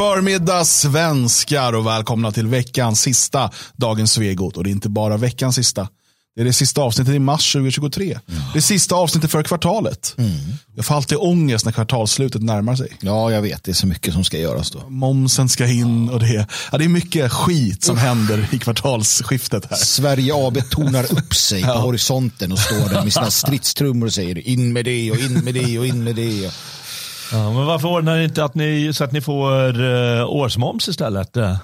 förmiddag svenskar och välkomna till veckans sista Dagens Svegot. Och det är inte bara veckans sista. Det är det sista avsnittet i mars 2023. Det sista avsnittet för kvartalet. Jag får alltid ångest när kvartalsslutet närmar sig. Ja, jag vet. Det är så mycket som ska göras då. Momsen ska in och det, ja, det är mycket skit som händer i kvartalsskiftet här. Sverige AB tornar upp sig på horisonten och står där med sina stridstrummor och säger in med det och in med det och in med det. Ja, men varför ordnar ni inte att ni, så att ni får uh, årsmoms istället? Uh,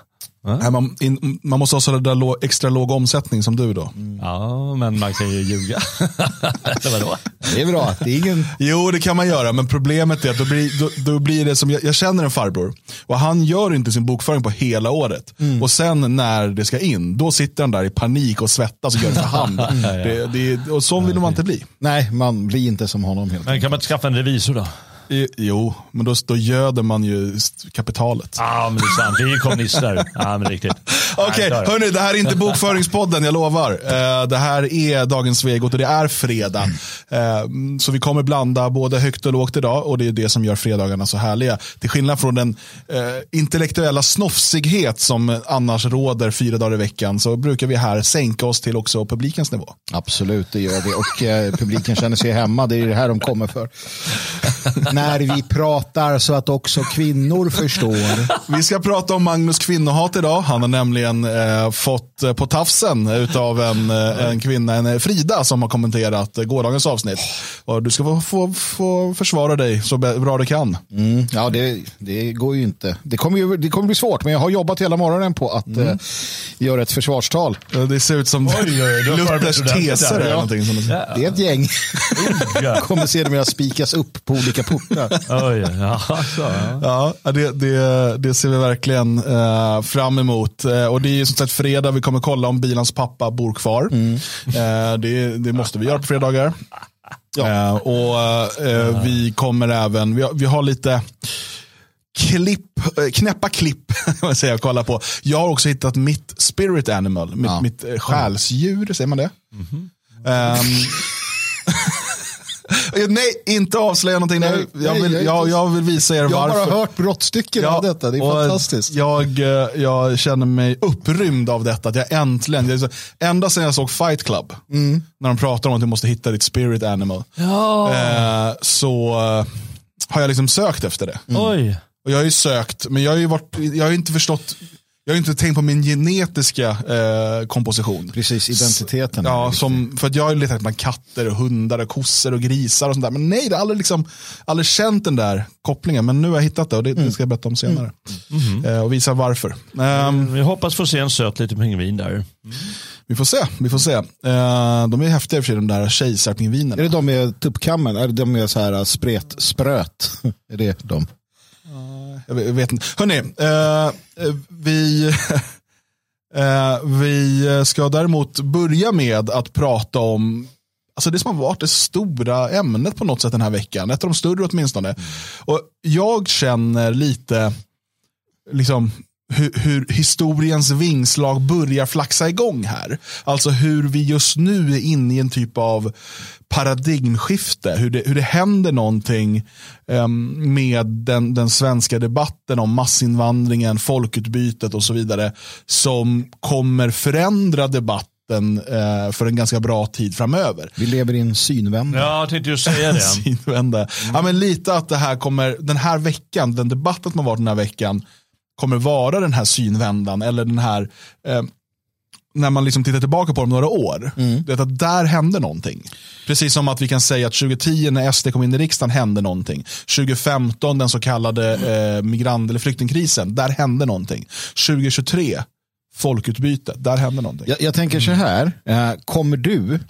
Nej, man, in, man måste ha så där lå, extra låg omsättning som du då. Ja, men man kan ju ljuga. Eller vadå? Det är bra. Det är ingen... Jo, det kan man göra, men problemet är att då blir, då, då blir det som, jag, jag känner en farbror och han gör inte sin bokföring på hela året. Och sen när det ska in, då sitter han där i panik och svettas och gör det för hand. det, det, och så vill man inte bli. Nej, man blir inte som honom helt Men kan man inte skaffa en revisor då? I, jo, men då, då göder man ju kapitalet. Ja, men det är sant. Vi är kommunister. Ja, men riktigt. Okej, Nej, hörni, det här är inte bokföringspodden, jag lovar. Eh, det här är dagens Svegot och det är fredag. Eh, så vi kommer blanda både högt och lågt idag och det är det som gör fredagarna så härliga. Till skillnad från den eh, intellektuella snofsighet som annars råder fyra dagar i veckan så brukar vi här sänka oss till också publikens nivå. Absolut, det gör vi. Och publiken känner sig hemma. Det är det här de kommer för. När vi pratar så att också kvinnor förstår. Vi ska prata om Magnus kvinnohat idag. Han har nämligen eh, fått eh, på tafsen av en, eh, en kvinna, en eh, Frida, som har kommenterat gårdagens avsnitt. Och du ska få, få, få försvara dig så bra du kan. Mm, ja, det, det går ju inte. Det kommer, ju, det kommer bli svårt, men jag har jobbat hela morgonen på att eh, göra ett försvarstal. Det ser ut som oj, oj, Luthers teser. eller ja. någonting. Det är ett gäng. Kommer sedermera spikas upp på olika Oj, ja, så, ja. Ja, det, det, det ser vi verkligen eh, fram emot. Eh, och det är ju som sagt fredag, vi kommer kolla om bilans pappa bor kvar. Eh, det, det måste vi göra på fredagar. Eh, och eh, vi kommer även, vi har, vi har lite klipp, eh, knäppa klipp säga, att kolla på. Jag har också hittat mitt spirit animal, mitt, Ja. mitt själsdjur, säger man det? Ehm, nej, inte avslöja någonting. Nej, jag, vill, jag jag, vill visa er Jag har varför. bara hört brottstycken av detta. Det är fantastiskt. Jag, eh, jag känner mig upprymd av detta. Att jag äntligen, jag, ända sedan jag såg Fight Club, Mm. när de pratar om att du måste hitta ditt spirit animal, eh, så eh, har jag liksom sökt efter det. Oj. Och jag har ju sökt, men jag har ju varit, jag har inte förstått, jag har inte tänkt på min genetiska eh, komposition. Precis, identiteten. Ja, som, för att jag har ju letat med katter och hundar och kossor och grisar och sånt där. Men nej, det har aldrig, liksom, aldrig känt den där kopplingen. Men nu har jag hittat det och det, det ska jag berätta om senare. Eh, och visa varför. Ehm, Vi hoppas få se en söt liten pingvin där. vi får se, vi får se. Eh, de är häftiga i och för sig, de där Är kejsarpingvinerna. det de med tuppkammen? Är det de med så här spret, spröt? Är det de? Jag vet, jag vet inte. Hörrni, eh, eh, vi, eh, vi ska däremot börja med att prata om Alltså det som har varit det stora ämnet på något sätt den här veckan. Ett av de större åtminstone. Och jag känner lite liksom, hur, hur historiens vingslag börjar flaxa igång här. Alltså hur vi just nu är inne i en typ av paradigmskifte. Hur det, hur det händer någonting em, med den, den svenska debatten om massinvandringen, folkutbytet och så vidare. Som kommer förändra debatten eh, för en ganska bra tid framöver. Vi lever i en synvända. Ja, jag tänkte just säga det. Synvända. Ja, men lite att det här kommer, den här veckan, den debatten som har varit den här veckan, kommer vara den här synvändan eller den här, eh, när man liksom tittar tillbaka på dem några år, det är att där hände någonting. Precis som att vi kan säga att 2010 när SD kom in i riksdagen hände någonting. 2015 den så kallade eh, migrant eller flyktingkrisen, där hände någonting. 2023 folkutbyte, där hände någonting. Jag, jag tänker så här, eh, kommer du,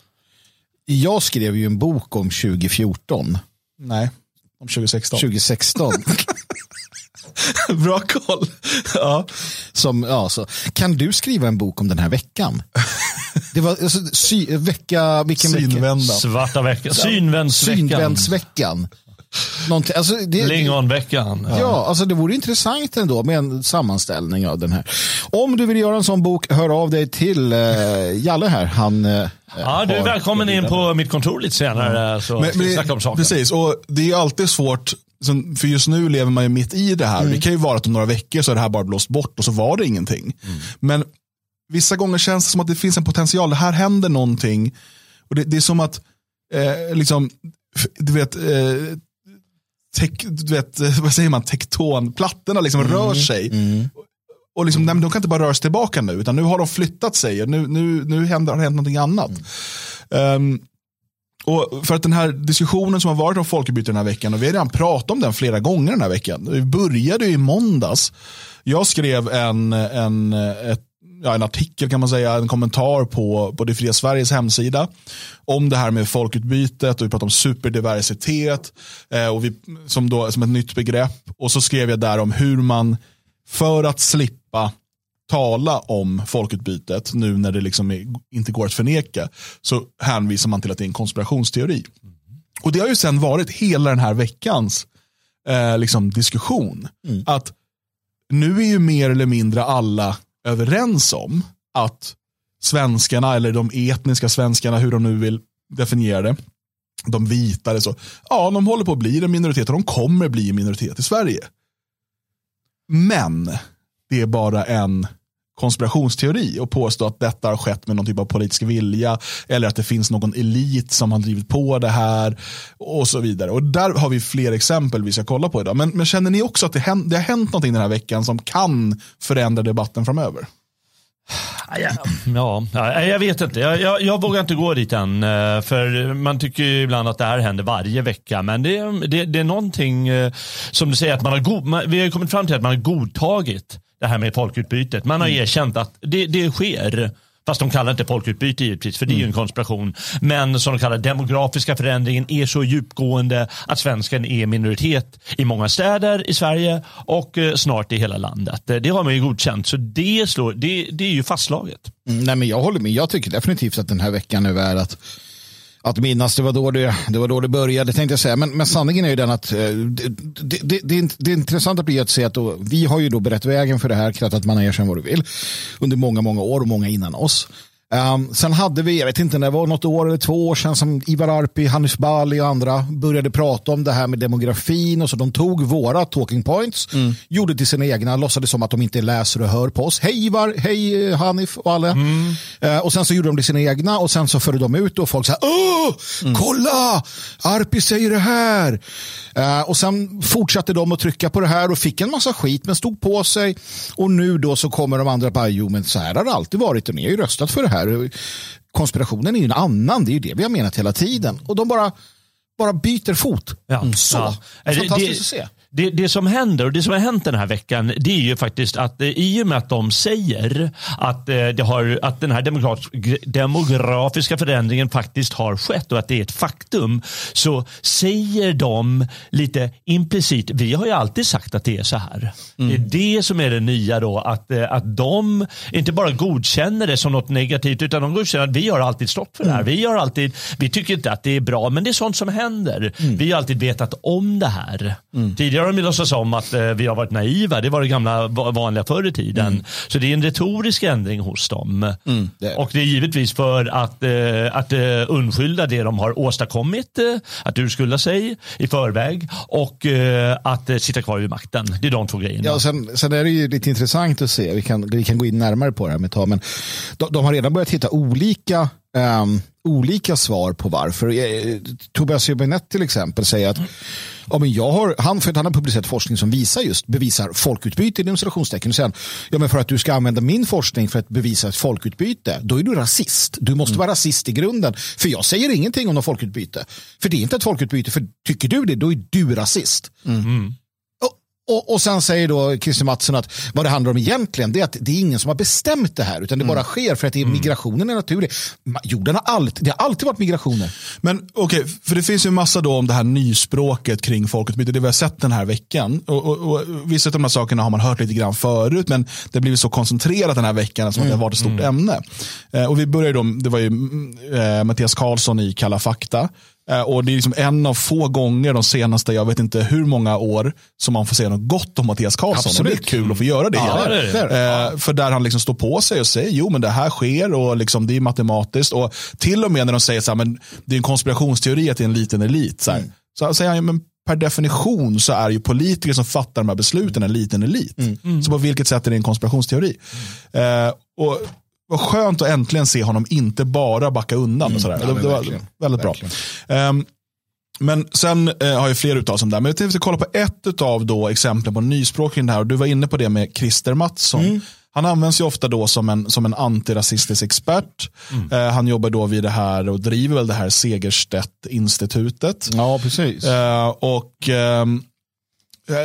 jag skrev ju en bok om 2014, Nej, om 2016. 2016. Bra koll. ja. Som, ja, så, kan du skriva en bok om den här veckan? Det var alltså, sy, vecka, vilken vecka? Synvändan. Svarta veckan. Synvändsveckan. Synvändsveckan. Någonting, alltså, det, Lingonveckan. Ja, alltså det vore intressant ändå med en sammanställning av den här. Om du vill göra en sån bok, hör av dig till eh, Jalle här. Han, eh, Ja, du är välkommen in på mitt kontor lite senare så Men, men, snacka om saken. Precis, och det är alltid svårt för just nu lever man ju mitt i det här. Det kan ju vara att om några veckor så är det här bara blåst bort och så var det ingenting. Men vissa gånger känns det som att det finns en potential. Det här händer någonting. Och det, det är som att, eh, liksom, du vet, eh, tek, du vet, vad säger man, tektonplattorna liksom rör sig. Och liksom, nej, de kan inte bara röra sig tillbaka nu, utan nu har de flyttat sig. och Nu, nu, nu händer, har det hänt någonting annat. Ehm, och för att den här diskussionen som har varit om folkbyte den här veckan, och vi har redan pratat om den flera gånger den här veckan. Vi började i måndags. Jag skrev en, en, ett, ja, en artikel kan man säga, en kommentar på, på Det fria Sveriges hemsida om det här med folkutbytet och vi pratade om superdiversitet eh, och vi, som, då, som ett nytt begrepp. Och så skrev jag där om hur man för att slippa tala om folkutbytet nu när det liksom är, inte går att förneka så hänvisar man till att det är en konspirationsteori. Och det har ju sen varit hela den här veckans eh, liksom diskussion. Att nu är ju mer eller mindre alla överens om att svenskarna eller de etniska svenskarna, hur de nu vill definiera det, de vita eller så, ja de håller på att bli en minoritet och de kommer bli en minoritet i Sverige. Men det är bara en konspirationsteori och påstå att detta har skett med någon typ av politisk vilja eller att det finns någon elit som har drivit på det här och så vidare. Och där har vi fler exempel vi ska kolla på idag. Men, men känner ni också att det, hänt, det har hänt någonting den här veckan som kan förändra debatten framöver? Ja, ja, jag vet inte. Jag, jag, jag vågar inte gå dit än. eh, För man tycker ju ibland att det här händer varje vecka. Men det, är- det, det är någonting eh, som du säger att man har god, vi har kommit fram till att man har godtagit det här med folkutbytet. Man har erkänt att det, det sker. Fast de kallar inte folkutbyte givetvis, för det är ju en konspiration. Men som de kallar demografiska förändringen är så djupgående att svensken är minoritet i många städer i Sverige och eh, snart i hela landet. Det har man ju godkänt, så det, slår, det, det är ju fastslaget. Mm, Nej, men jag håller med. Jag tycker definitivt att den här veckan nu är att, att minnas. Det var, då det, det var då det började, tänkte jag säga. Men, men sanningen är ju den att eh, det, det, det, det, är intressanta blir att se att då, vi har ju då berett vägen för det här, krattat man erkänner vad du vill, under många, många år och många innan oss. Um, sen hade vi, jag vet inte, det var något år eller två år sedan som Ivar Arpi, Hanif Bali och andra började prata om det här med demografin och så de tog våra talking points, gjorde till sina egna, låtsades som att de inte läser och hör på oss. Hej Ivar, hej eh, Hanif och alla. Eh, och sen så gjorde de det sina egna och sen så förde de ut och folk sa Åh, kolla, Arpi säger det här. Eh, och sen fortsatte de att trycka på det här och fick en massa skit men stod på sig. Och nu då så kommer de andra bara, jo men så här har det alltid varit och ni har ju röstat för det här. Konspirationen är ju en annan, det är ju det vi har menat hela tiden. Och de bara, bara byter fot. Ja. Så, Ja. Fantastiskt det, att se. Det, det som händer och det som har hänt den här veckan det är ju faktiskt att eh, i och med att de säger att, eh, det har, att den här demografiska förändringen faktiskt har skett och att det är ett faktum så säger de lite implicit, vi har ju alltid sagt att det är så här. Det är det som är det nya då, att, eh, att de inte bara godkänner det som något negativt utan de godkänner att vi har alltid stått för det här. Vi, har alltid, vi tycker inte att det är bra men det är sånt som händer. Vi har alltid vetat om det här. Tidigare har de låtsats om att eh, vi har varit naiva. Det var det gamla va- vanliga förr i tiden. Så det är en retorisk ändring hos dem. det är Och det är givetvis för att, eh, att eh, undskylda det de har åstadkommit, eh, att urskulda sig i förväg och eh, att eh, sitta kvar vid makten. Det är de två grejerna. Ja, sen, sen är det ju lite intressant att se, vi kan, vi kan gå in närmare på det här med tag, men de, de har redan börjat hitta olika, ehm, olika svar på varför. Tobias Hübinette till exempel säger att ja, men jag har, han, för att han har publicerat forskning som visar just bevisar folkutbyte i demonstrationstecken. Och säger han, ja, men för att du ska använda min forskning för att bevisa ett folkutbyte, då är du rasist. Du måste vara rasist i grunden. För jag säger ingenting om något folkutbyte. För det är inte ett folkutbyte, för tycker du det, då är du rasist. Och, och, och sen säger då Christer Mattsson att vad det handlar om egentligen det är att det är ingen som har bestämt det här utan det bara sker för att det är, migrationen är naturlig. Jorden har alltid, det har alltid varit migrationer. Men okej, för det finns ju en massa då om det här nyspråket kring folkutbyte, det vi har sett den här veckan. Och, och, och Vissa av de här sakerna har man hört lite grann förut, men det blivit så koncentrerat den här veckan som att det har varit ett stort ämne. Eh, och vi började då, det var ju mm, eh, Mattias Karlsson i Kalla fakta. Eh, och det är liksom en av få gånger de senaste, jag vet inte hur många år, som man får säga något gott om Mattias Karlsson. Och det är Absolut. kul att få göra det. Ja, det det. Eh, för där han liksom står på sig och säger jo men det här sker och liksom, det är matematiskt. Och till och med när de säger så här, men det är en konspirationsteori att det är en liten elit. Så, här, så säger han, men per definition så är ju politiker som fattar de här besluten en liten elit. Så på vilket sätt är det en konspirationsteori? Eh, och vad skönt att äntligen se honom inte bara backa undan. och sådär. Ja, det, det var verkligen. väldigt bra. Ehm, men sen eh, har jag fler uttal som där. Men jag tänkte vi ska kolla på ett av då exemplen på nyspråk kring det här. Och du var inne på det med Christer Mattsson. Han används ju ofta då som en, som en antirasistisk expert. Eh, han jobbar då vid det här och driver väl det här Segerstedt-institutet. Ja, precis. Eh, och ehm, eh,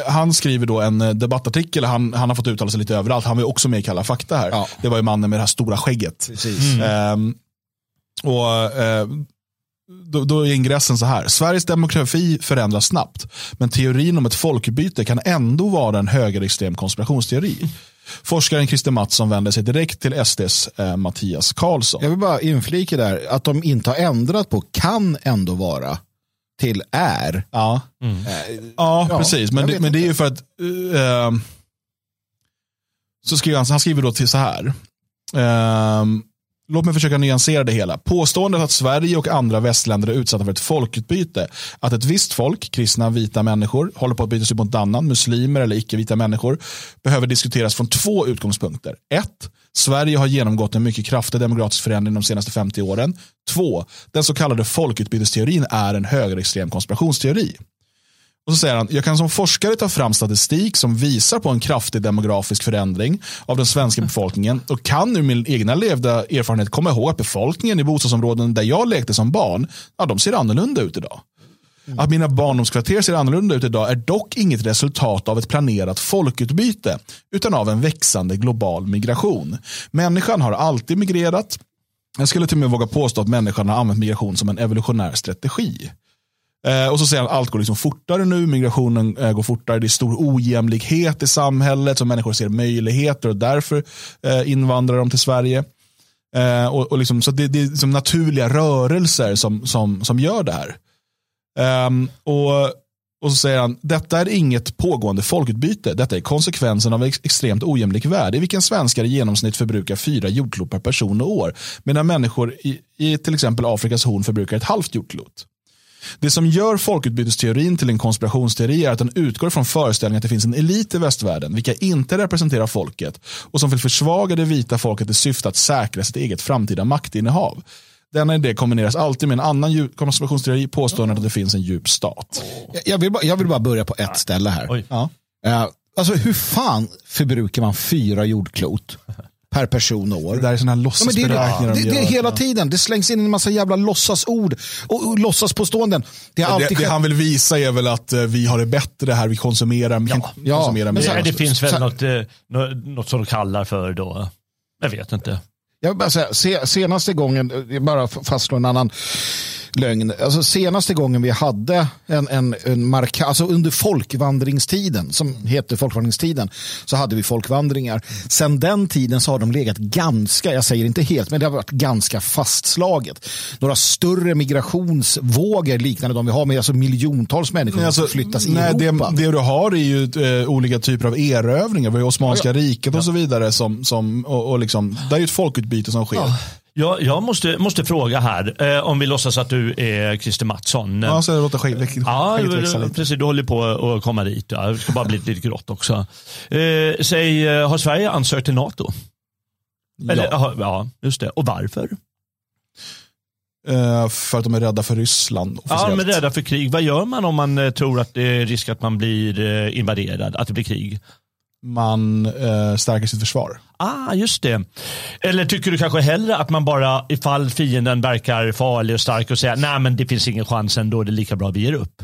han skriver då en eh, debattartikel, han, han har fått uttala sig lite överallt, han var också med i Kalla fakta här. Ja. Det var ju mannen med det här stora skägget. precis. Ehm, och eh, då, då är ingressen så här. Sveriges demografi förändras snabbt. Men teorin om ett folkbyte kan ändå vara en högerextrem konspirationsteori. Forskaren Christer Mattsson vänder sig direkt till SDs eh, Mattias Karlsson. Jag vill bara inflika där att de inte har ändrat på kan ändå vara till är. Ja, Eh, ja, Ja, precis. Men det, men det är ju för att ehm, så skriver han, han skriver då till så här. Ehm, Låt mig försöka nyansera det hela. Påståendet att Sverige och andra västländer är utsatta för ett folkutbyte, att ett visst folk, kristna vita människor, håller på att bytas ut mot annan, muslimer eller icke-vita människor, behöver diskuteras från två utgångspunkter. Ett, Sverige har genomgått en mycket kraftig demokratisk förändring de senaste 50 åren. Två, den så kallade folkutbytesteorin är en högerextrem konspirationsteori. Och så säger han, jag kan som forskare ta fram statistik som visar på en kraftig demografisk förändring av den svenska befolkningen och kan ur min egna levda erfarenhet komma ihåg att befolkningen i bostadsområden där jag lekte som barn, ja, de ser annorlunda ut idag. Att mina barndomskvarter ser annorlunda ut idag är dock inget resultat av ett planerat folkutbyte, utan av en växande global migration. Människan har alltid migrerat. Jag skulle till och med våga påstå att människan har använt migration som en evolutionär strategi. Eh, och så säger han att allt går liksom fortare nu, migrationen eh, går fortare, det är stor ojämlikhet i samhället, så människor ser möjligheter och därför eh, invandrar de till Sverige. Eh, och, och liksom, så det, det är liksom naturliga rörelser som, som, som gör det här. Um, och, och så säger han, detta är inget pågående folkutbyte, detta är konsekvensen av ex extremt ojämlik värld, i vilken svenskar i genomsnitt förbrukar fyra jordklot per person och år, medan människor i, i till exempel Afrikas horn förbrukar ett halvt jordklot. Det som gör folkutbytesteorin till en konspirationsteori är att den utgår från föreställningen att det finns en elit i västvärlden, vilka inte representerar folket och som vill försvaga det vita folket i syfte att säkra sitt eget framtida maktinnehav. Denna idé kombineras alltid med en annan djup- konspirationsteori, påståendet att det finns en djup stat. Jag- Jag vill, bara, jag vill bara börja på ett ställe här. Ja. Eh, alltså hur fan förbrukar man fyra jordklot per person och år? Det där är sådana här Ja, men det, är, låtsasberäkningar det, de det hela tiden. Det slängs in en massa jävla låtsasord och, och låtsaspåståenden. Det har Det, alltid det han vill visa är väl att eh, vi har det bättre här, vi konsumerar, vi kan Ja. konsumera Men mer. så- Det, det finns väl så- något, eh, nå- något som de kallar för då. Jag vet inte. Jag vill bara säga, senaste gången, eh, bara fastslå en annan lögn. Alltså senaste gången vi hade en, en, en marka, alltså under folkvandringstiden, som heter folkvandringstiden, så hade vi folkvandringar. Sen den tiden så har de legat ganska, jag säger inte helt, men det har varit ganska fastslaget. Några större migrationsvågor liknande de vi har med alltså miljontals människor Nej, som alltså, flyttas in i nej, det, Europa. det du har är ju eh, olika typer av erövringar. Vi har Osmanska Ja, riket och så vidare. Som, som, och, och liksom, det är ju ett folkutbyte som sker. Ja. Jag, jag måste, måste fråga här, eh, om vi låtsas att du är Christer Mattsson. Ja, så låter skägg, skägg, Ja, skägget växa lite. precis. Du håller på att komma dit. Ja. Det ska bara bli lite grått också. Eh, säg, eh, har Sverige ansökt till NATO? Eller, Ja. ja. ja, just det. Och varför? Eh, för att de är rädda för Ryssland. Ja, officiellt. men rädda för krig. Vad gör man om man eh, tror att det är risk att man blir invaderad, att det blir krig? Man eh, stärker sitt försvar. Ah, just det. Eller tycker du kanske hellre att man bara, ifall fienden verkar farlig och stark och säga nej men det finns ingen chans ändå, det är lika bra vi ger upp.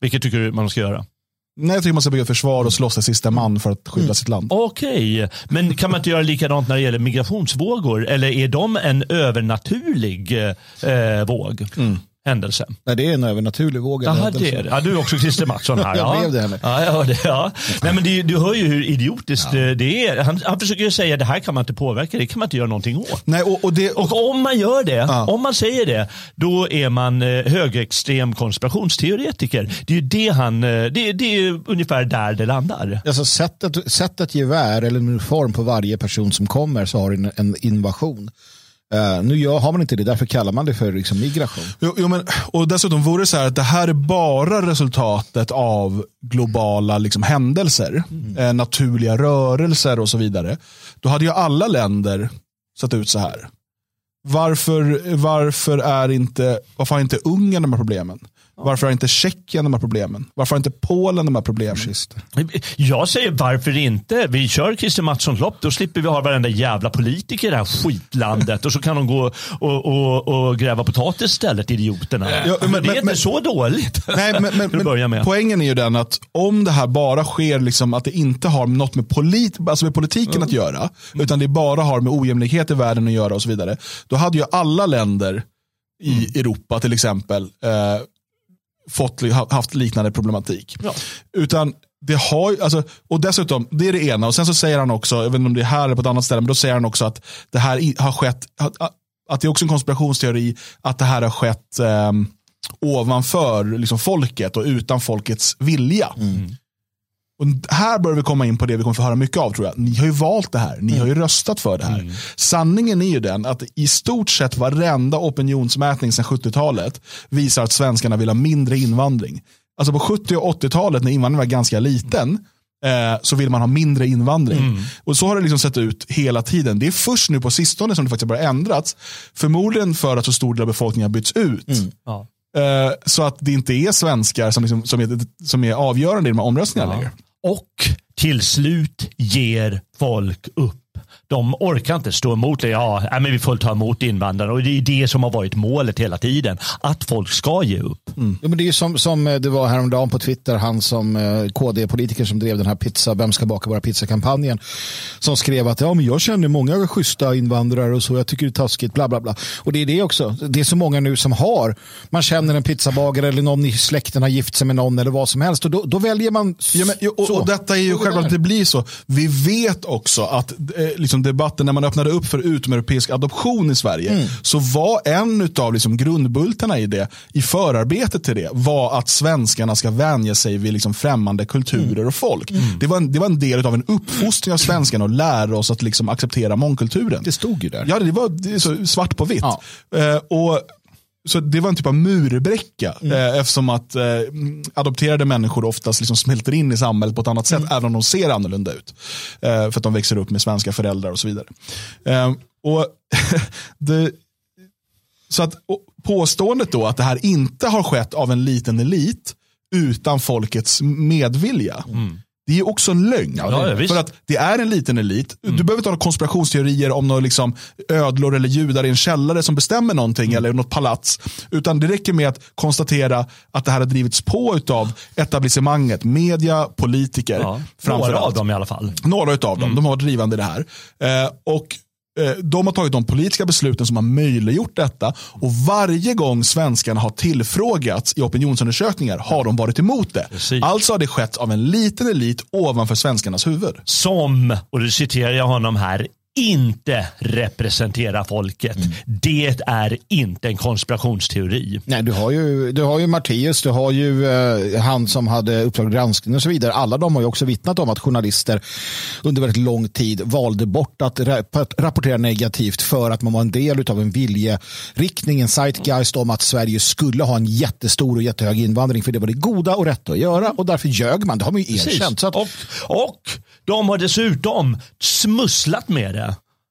Vilket tycker du man ska göra? Nej, jag tycker man ska bygga ett försvar och slåss till sista man för att skydda Mm. sitt land. Okej, men kan man inte göra likadant när det gäller migrationsvågor? Eller är de en övernaturlig eh, våg? Händelse? Nej, det är en övernaturlig våg. Jaha, det är det. Ja, du är också Christer Mattsson här. Jag ja. blev det här med. Ja, jag hör det. Ja. Nej, men det, du hör ju hur idiotiskt eh, det är. Han, han försöker ju säga det här kan man inte påverka, det kan man inte göra någonting åt. Nej, och, och det, och, Och om man gör det, om man säger det, då är man eh, högerextrem konspirationsteoretiker. Det är ju det han, eh, det, det är ungefär där det landar. Alltså sätt ett, sätt ett gevär eller en uniform på varje person som kommer så har du en, en invasion. Uh, nu gör, har man inte det, därför kallar man det för liksom, migration. Jo, jo, men, och dessutom vore det så här att det här är bara resultatet av globala liksom, händelser, mm. eh, naturliga rörelser och så vidare. Då hade ju alla länder sett ut så här. Varför, varför, är inte, varför har inte Ungern de här problemen? Varför har inte Tjeckien de här problemen? Varför har inte Polen de här problemen? Jag säger varför inte? Vi kör Christer Mattssons lopp, då slipper vi ha varenda jävla politiker i det här skitlandet och så kan de gå och, och, och gräva potatis istället, idioterna. Ja, men, det är men, inte så dåligt. Nej, men. Poängen är ju den att om det här bara sker, liksom, att det inte har något med, polit, alltså med politiken mm. att göra, mm. utan det bara har med ojämlikhet i världen att göra och så vidare, då hade ju alla länder i mm. Europa till exempel eh, fått, haft liknande problematik. Ja. Utan det har, alltså, och dessutom, det är det ena. Och sen så säger han också, jag vet inte om det är här eller på ett annat ställe, men då säger han också att det här har skett, att, det är också en konspirationsteori att det här har skett eh, ovanför liksom, folket och utan folkets vilja. Mm. Och här börjar vi komma in på det vi kommer få höra mycket av tror jag. Ni har ju valt det här. Ni mm. har ju röstat för det här. Mm. Sanningen är ju den att i stort sett varenda opinionsmätning sedan 70-talet visar att svenskarna vill ha mindre invandring. Alltså på 70 och 80-talet när invandringen var ganska liten eh, så vill man ha mindre invandring. Mm. Och så har det liksom sett ut hela tiden. Det är först nu på sistone som det faktiskt har börjat ändrats. Förmodligen för att så stor del av befolkningen har bytts ut. Mm. Ja. Eh, så att det inte är svenskar som, liksom, som, är, som är avgörande i de här omröstningarna ja. längre. Och till slut ger folk upp de orkar inte stå emot det. Ja, men vi får ta emot invandrare och det är det som har varit målet hela tiden. Att folk ska ge upp. Mm. Ja, men det är som, som eh, det var häromdagen på Twitter, han som eh, KD-politiker som drev den här pizza, vem ska baka våra pizzakampanjen som skrev att ja, men jag känner många schyssta invandrare och så, jag tycker det är taskigt, bla bla bla. Och det är det också, det är så många nu som har, man känner en pizzabagare eller någon i släkten har gift sig med någon eller vad som helst och då, då väljer man ja, men, och, och, detta är ju självklart att det blir så. Vi vet också att eh, liksom debatten när man öppnade upp för utomeuropeisk adoption i Sverige mm. så var en av liksom grundbultarna i det, i förarbetet till det, var att svenskarna ska vänja sig vid liksom främmande kulturer mm. och folk. Mm. Det, var en, det var en del av en uppfostring av svenskarna att lära oss att liksom acceptera mångkulturen. Det stod ju där. Ja, det var det så svart på vitt. Ja. Uh, och så det var en typ av murbräcka mm. eh, eftersom att eh, adopterade människor oftast liksom smälter in i samhället på ett annat sätt mm. även om de ser annorlunda ut. Eh, för att de växer upp med svenska föräldrar och så vidare. Eh, och det, så att påståendet då att det här inte har skett av en liten elit utan folkets medvilja. Mm. Det är också en lögn. Ja, för att det är en liten elit. Mm. Du behöver inte ha konspirationsteorier om några liksom ödlor eller judar i en källare som bestämmer någonting mm. eller något palats. Utan det räcker med att konstatera att det här har drivits på av etablissemanget, media, politiker. Ja, några av dem i alla fall. Några av dem, mm. de har varit drivande i det här. Eh, och de har tagit de politiska besluten som har möjliggjort detta och varje gång svenskarna har tillfrågats i opinionsundersökningar har de varit emot det. Precis. Alltså har det skett av en liten elit ovanför svenskarnas huvud. Som, och nu citerar jag honom här, inte representera folket. Mm. Det är inte en konspirationsteori. Nej, du har ju, du har ju Mattias, du har ju eh, han som hade Uppdrag granskning och så vidare. Alla de har ju också vittnat om att journalister under väldigt lång tid valde bort att, att rapportera negativt för att man var en del av en viljeriktning, en zeitgeist om att Sverige skulle ha en jättestor och jättehög invandring för det var det goda och rätta att göra och därför ljög man. Det har man ju erkänt. Att... Och, och de har dessutom smusslat med det.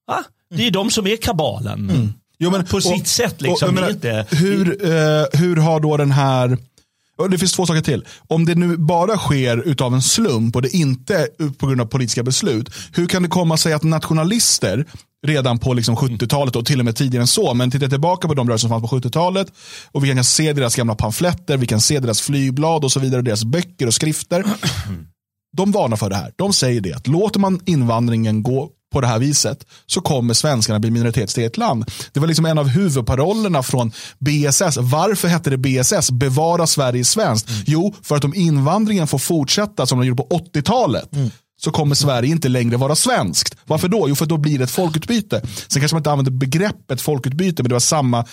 Ah, det är de som är kabalen. Mm. Jo, men, på och, sitt sätt. Liksom. Och, menar, inte... hur, eh, hur har då den här det finns två saker till. Om det nu bara sker av en slump och det inte på grund av politiska beslut. Hur kan det komma sig att nationalister redan på liksom 70-talet och till och med tidigare än så. Men titta tillbaka på de rörelser som fanns på 70-talet och vi kan se deras gamla pamfletter, vi kan se deras flygblad och så vidare, deras böcker och skrifter. De varnar för det här. De säger det att låter man invandringen gå på det här viset så kommer svenskarna bli minoritetseget land. Det var liksom en av huvudparollerna från BSS. Varför hette det BSS? Bevara Sverige svenskt. Mm. Jo, för att om invandringen får fortsätta som de gjorde på 80-talet mm så kommer Sverige inte längre vara svenskt. Varför då? Jo, för då blir det ett folkutbyte. Sen kanske man inte använder begreppet folkutbyte, men det var samma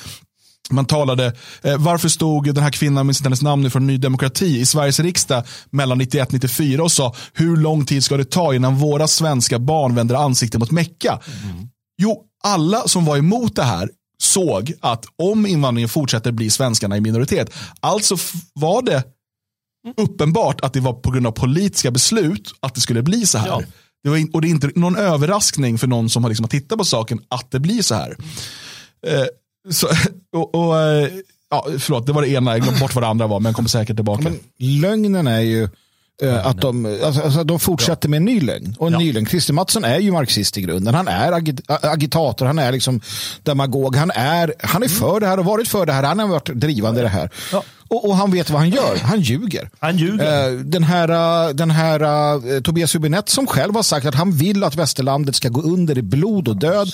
man talade, eh, varför stod den här kvinnan med hennes namn nu från Ny Demokrati i Sveriges riksdag mellan 91 och 94 och sa hur lång tid ska det ta innan våra svenska barn vänder ansikte mot Mecka? Mm. Jo, alla som var emot det här såg att om invandringen fortsätter blir svenskarna i minoritet. Alltså var det uppenbart att det var på grund av politiska beslut att det skulle bli så här. Ja. Det var in, och det är inte någon överraskning för någon som har liksom tittat på saken att det blir så här. Eh, så, och, och, eh, ja, förlåt, det var det ena, jag glömde bort vad det andra var, men jag kommer säkert tillbaka. Men lögnen är ju Eh, att de, alltså, alltså, de fortsätter med en ny lögn. Och en ja. ny lögn. Christer Mattsson är ju marxist i grunden. Han är agit agitator, han är liksom demagog. Han är, han är för det här och varit för det här. Han har varit drivande i det här. Ja. Och, och, han vet vad han gör. Han ljuger. Han ljuger. Uh, den här, uh, den här uh, Tobias Hübinette som själv har sagt att han vill att västerlandet ska gå under i blod och död.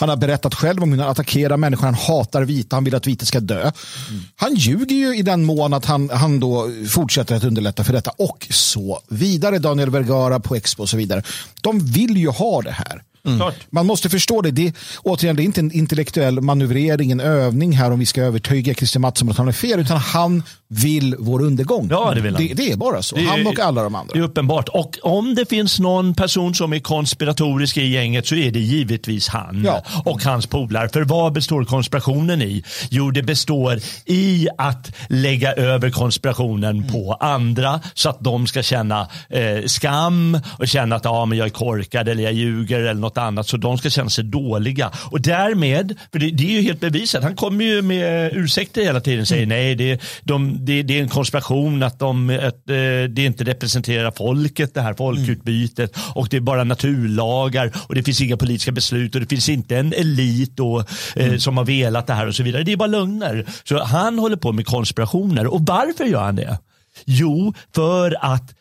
Han har berättat själv om hur han attackerar människor. Han hatar vita. Han vill att vita ska dö. Mm. Han ljuger ju i den mån att han, han då fortsätter att underlätta för detta och så vidare. Daniel Vergara på Expo och så vidare. De vill ju ha det här. Mm. Man måste förstå det. det. Återigen, det är inte en intellektuell manövrering, en övning här om vi ska övertyga Christer Mattsson att han är fel, utan han vill vår undergång. Ja, det, vill han. Det, det är bara så. Det, han och alla de andra. Det är uppenbart. Och om det finns någon person som är konspiratorisk i gänget så är det givetvis han ja. och hans polare. För vad består konspirationen i? Jo, det består i att lägga över konspirationen mm. på andra så att de ska känna eh, skam och känna att ah, men jag är korkad eller jag ljuger eller något annat. Så de ska känna sig dåliga. Och därmed, för det, det är ju helt bevisat, han kommer ju med ursäkter hela tiden säger mm. nej, det, de, det, det, är en konspiration att, de, att eh, det inte representerar folket, det här folkutbytet. Mm. Och det är bara naturlagar och det finns inga politiska beslut och det finns inte en elit då, eh, mm. som har velat det här och så vidare. Det är bara lögner. Så han håller på med konspirationer. Och varför gör han det? Jo, för att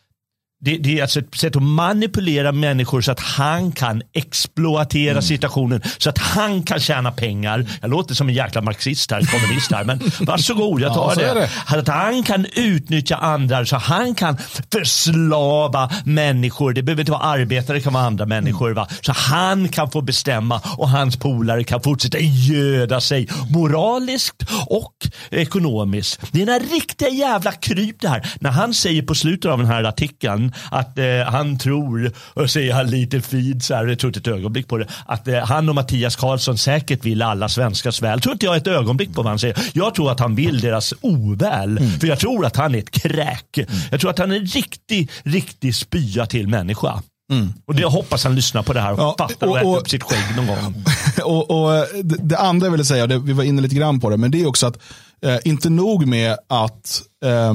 det, det, är alltså ett sätt att manipulera människor så att han kan exploatera mm. situationen. Så att han kan tjäna pengar. Jag låter som en jäkla marxist här, kommunist här. Men varsågod, jag tar ja, det. det. Att han kan utnyttja andra så han kan förslava människor. Det behöver inte vara arbetare, det kan vara andra människor. Va? Så han kan få bestämma och hans polare kan fortsätta göda sig moraliskt och ekonomiskt. Det är en riktiga jävla kryp det här. När han säger på slutet av den här artikeln att eh, han tror, och säger han lite fint så här, jag tror inte ett ögonblick på det, att eh, han och Mattias Karlsson säkert vill alla svenskars väl. Tror inte jag ett ögonblick på vad han säger. Jag tror att han vill deras oväl. Mm. För jag tror att han är ett kräk. Mm. Jag tror att han är en riktig, riktig spya till människa. Mm. Och det, jag hoppas han lyssnar på det här och ja, fattar och, och, och äter upp sitt skägg någon gång. Och, och det, det, andra jag ville säga, det, vi var inne lite grann på det, men det är också att eh, inte nog med att eh,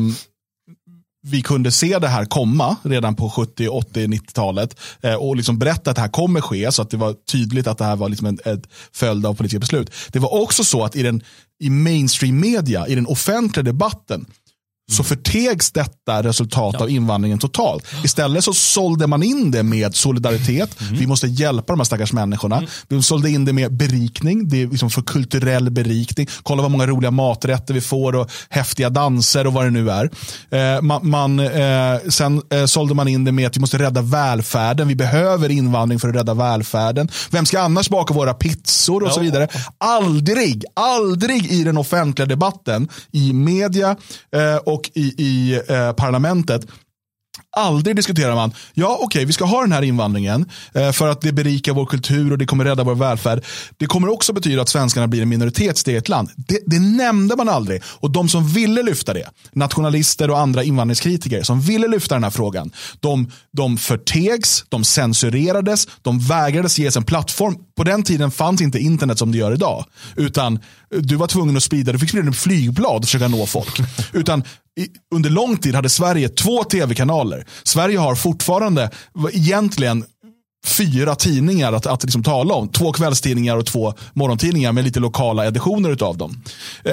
vi kunde se det här komma redan på 70, 80, 90-talet och liksom berätta att det här kommer ske så att det var tydligt att det här var liksom en, en följd av politiska beslut. Det var också så att i, den, i mainstream media, i den offentliga debatten, så förtegs detta resultat ja. av invandringen totalt. Istället så sålde man in det med solidaritet. Mm. Vi måste hjälpa de här stackars människorna. Mm. Vi sålde in det med berikning. Det är liksom för kulturell berikning. Kolla vad många roliga maträtter vi får och häftiga danser och vad det nu är. Eh, man, man eh, sen eh, sålde man in det med att vi måste rädda välfärden. Vi behöver invandring för att rädda välfärden. Vem ska annars baka våra pizzor och ja. så vidare. Aldrig, aldrig i den offentliga debatten, i media eh, och och i, i eh, parlamentet Aldrig diskuterar man, ja okej okay, vi ska ha den här invandringen eh, för att det berikar vår kultur och det kommer rädda vår välfärd. Det kommer också betyda att svenskarna blir en minoritet i ett land. Det, det, nämnde man aldrig. Och de som ville lyfta det, nationalister och andra invandringskritiker som ville lyfta den här frågan, de, de förtegs, de censurerades, de vägrades ges en plattform. På den tiden fanns inte internet som det gör idag. Utan du var tvungen att sprida, du fick sprida en flygblad och försöka nå folk. Utan under lång tid hade Sverige två tv-kanaler. Sverige har fortfarande egentligen fyra tidningar att, att liksom tala om. Två kvällstidningar och två morgontidningar med lite lokala editioner av dem. Eh,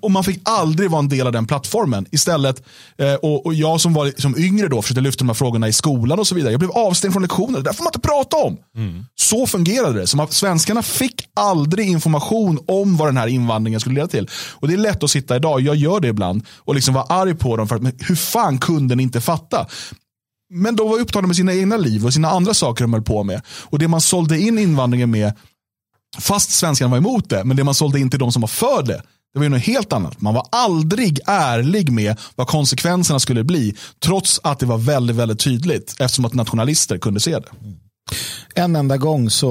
och man fick aldrig vara en del av den plattformen. Istället, eh, och, och, jag som var som yngre då försökte lyfta de här frågorna i skolan och så vidare. Jag blev avstängd från lektioner. Det där får man inte prata om. Mm. Så fungerade det. Som att svenskarna fick aldrig information om vad den här invandringen skulle leda till. Och det är lätt att sitta idag, jag gör det ibland, och liksom vara arg på dem för att men hur fan kunde ni inte fatta? Men de var upptagna med sina egna liv och sina andra saker de höll på med. Och det man sålde in invandringen med, fast svenskarna var emot det, men det man sålde in till de som var för det, det var ju något helt annat. Man var aldrig ärlig med vad konsekvenserna skulle bli. Trots att det var väldigt, väldigt tydligt. Eftersom att nationalister kunde se det. En enda gång så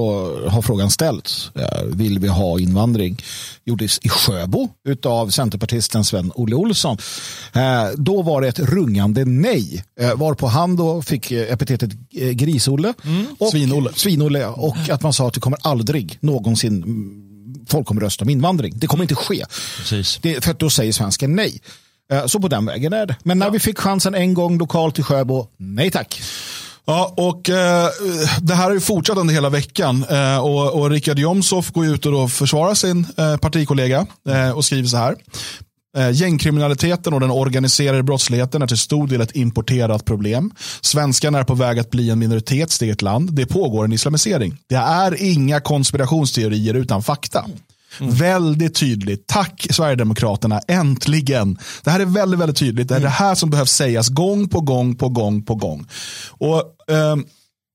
har frågan ställts. Eh, vill vi ha invandring? Gjordes i Sjöbo av centerpartisten Sven-Olle Olsson. Eh, då var det ett rungande nej. Eh, varpå han då fick epitetet Grisolle. Mm. Och, Svinolle. Svinolle. Och att man sa att det kommer aldrig någonsin folkomrösta om invandring. Det kommer inte ske. Det, för då säger svensken nej. Så på den vägen är det. Men när ja. vi fick chansen en gång lokalt i Sjöbo, nej tack. Ja, och eh, det här har ju fortsatt under hela veckan. Eh, och, och Richard Jomshof går ut och då försvarar sin eh, partikollega eh, och skriver så här. Eh, gängkriminaliteten och den organiserade brottsligheten är till stor del ett importerat problem. Svenskarna är på väg att bli en minoritets i ett land. Det pågår en islamisering. Det är inga konspirationsteorier utan fakta. Mm. Väldigt tydligt. Tack Sverigedemokraterna, äntligen. Det här är väldigt, väldigt tydligt. Det är mm. det här som behövs sägas gång på gång på gång på gång. Och eh,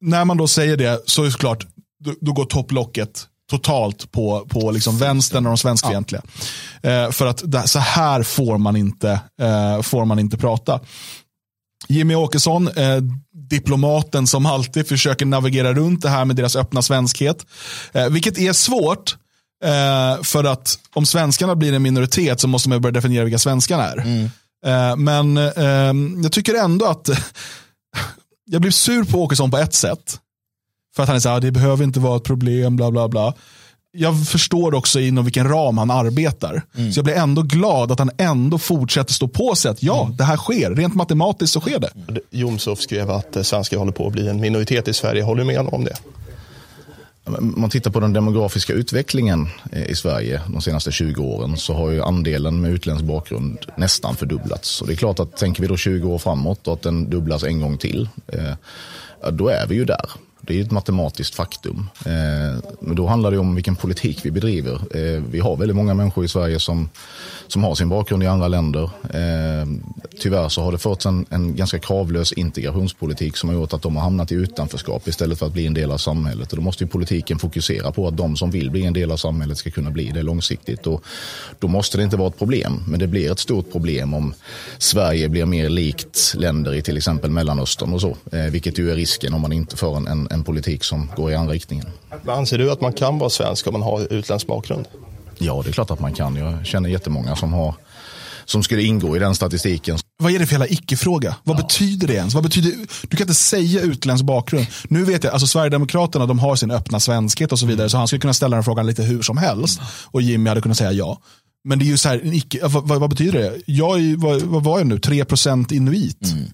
När man då säger det så är det såklart, då, då går topplocket totalt på, på liksom vänstern och de svenskfientliga. Ja. Eh, för att det, så här får man inte, eh, får man inte prata. Jimmy Åkesson, eh, diplomaten som alltid försöker navigera runt det här med deras öppna svenskhet. Eh, vilket är svårt, Eh, för att om svenskarna blir en minoritet så måste man börja definiera vilka svenskarna är. Mm. Eh, men jag tycker ändå att jag blir sur på Åkesson på ett sätt. För att han är så här, det behöver inte vara ett problem, bla bla bla. Jag förstår också inom vilken ram han arbetar. Mm. Så jag blir ändå glad att han ändå fortsätter stå på sig att ja, mm. det här sker. Rent matematiskt så sker det. Jomshof skrev att svenskar håller på att bli en minoritet i Sverige. Håller du med om det? Om man tittar på den demografiska utvecklingen eh, i Sverige de senaste 20 åren så har ju andelen med utländsk bakgrund nästan fördubblats. Och det är klart att tänker vi då 20 år framåt och att den dubblas en gång till, eh, då är vi ju där. Det är ett matematiskt faktum. Eh, men då handlar det om vilken politik vi bedriver. Eh, vi har väldigt många människor i Sverige som som har sin bakgrund i andra länder. Eh, tyvärr så har det förts en, en ganska kravlös integrationspolitik som har gjort att de har hamnat i utanförskap istället för att bli en del av samhället. Och då måste ju politiken fokusera på att de som vill bli en del av samhället ska kunna bli det långsiktigt. Och då måste det inte vara ett problem, men det blir ett stort problem om Sverige blir mer likt länder i till exempel Mellanöstern och så, eh, vilket ju är risken om man inte för en, en, en politik som går i andra riktningen. Anser du att man kan vara svensk om man har utländsk bakgrund? Ja, det är klart att man kan. Jag känner jättemånga som, har, som skulle ingå i den statistiken. Vad är det för jävla icke-fråga? Vad ja. betyder det ens? Vad betyder, du kan inte säga utländsk bakgrund. Nu vet jag, alltså Sverigedemokraterna de har sin öppna svenskhet och så vidare. Mm. Så han skulle kunna ställa den frågan lite hur som helst. Och Jimmy hade kunnat säga ja. Men det är ju så här, icke, vad, vad, betyder det? Jag är, vad, vad var jag nu? 3% inuit. Mm.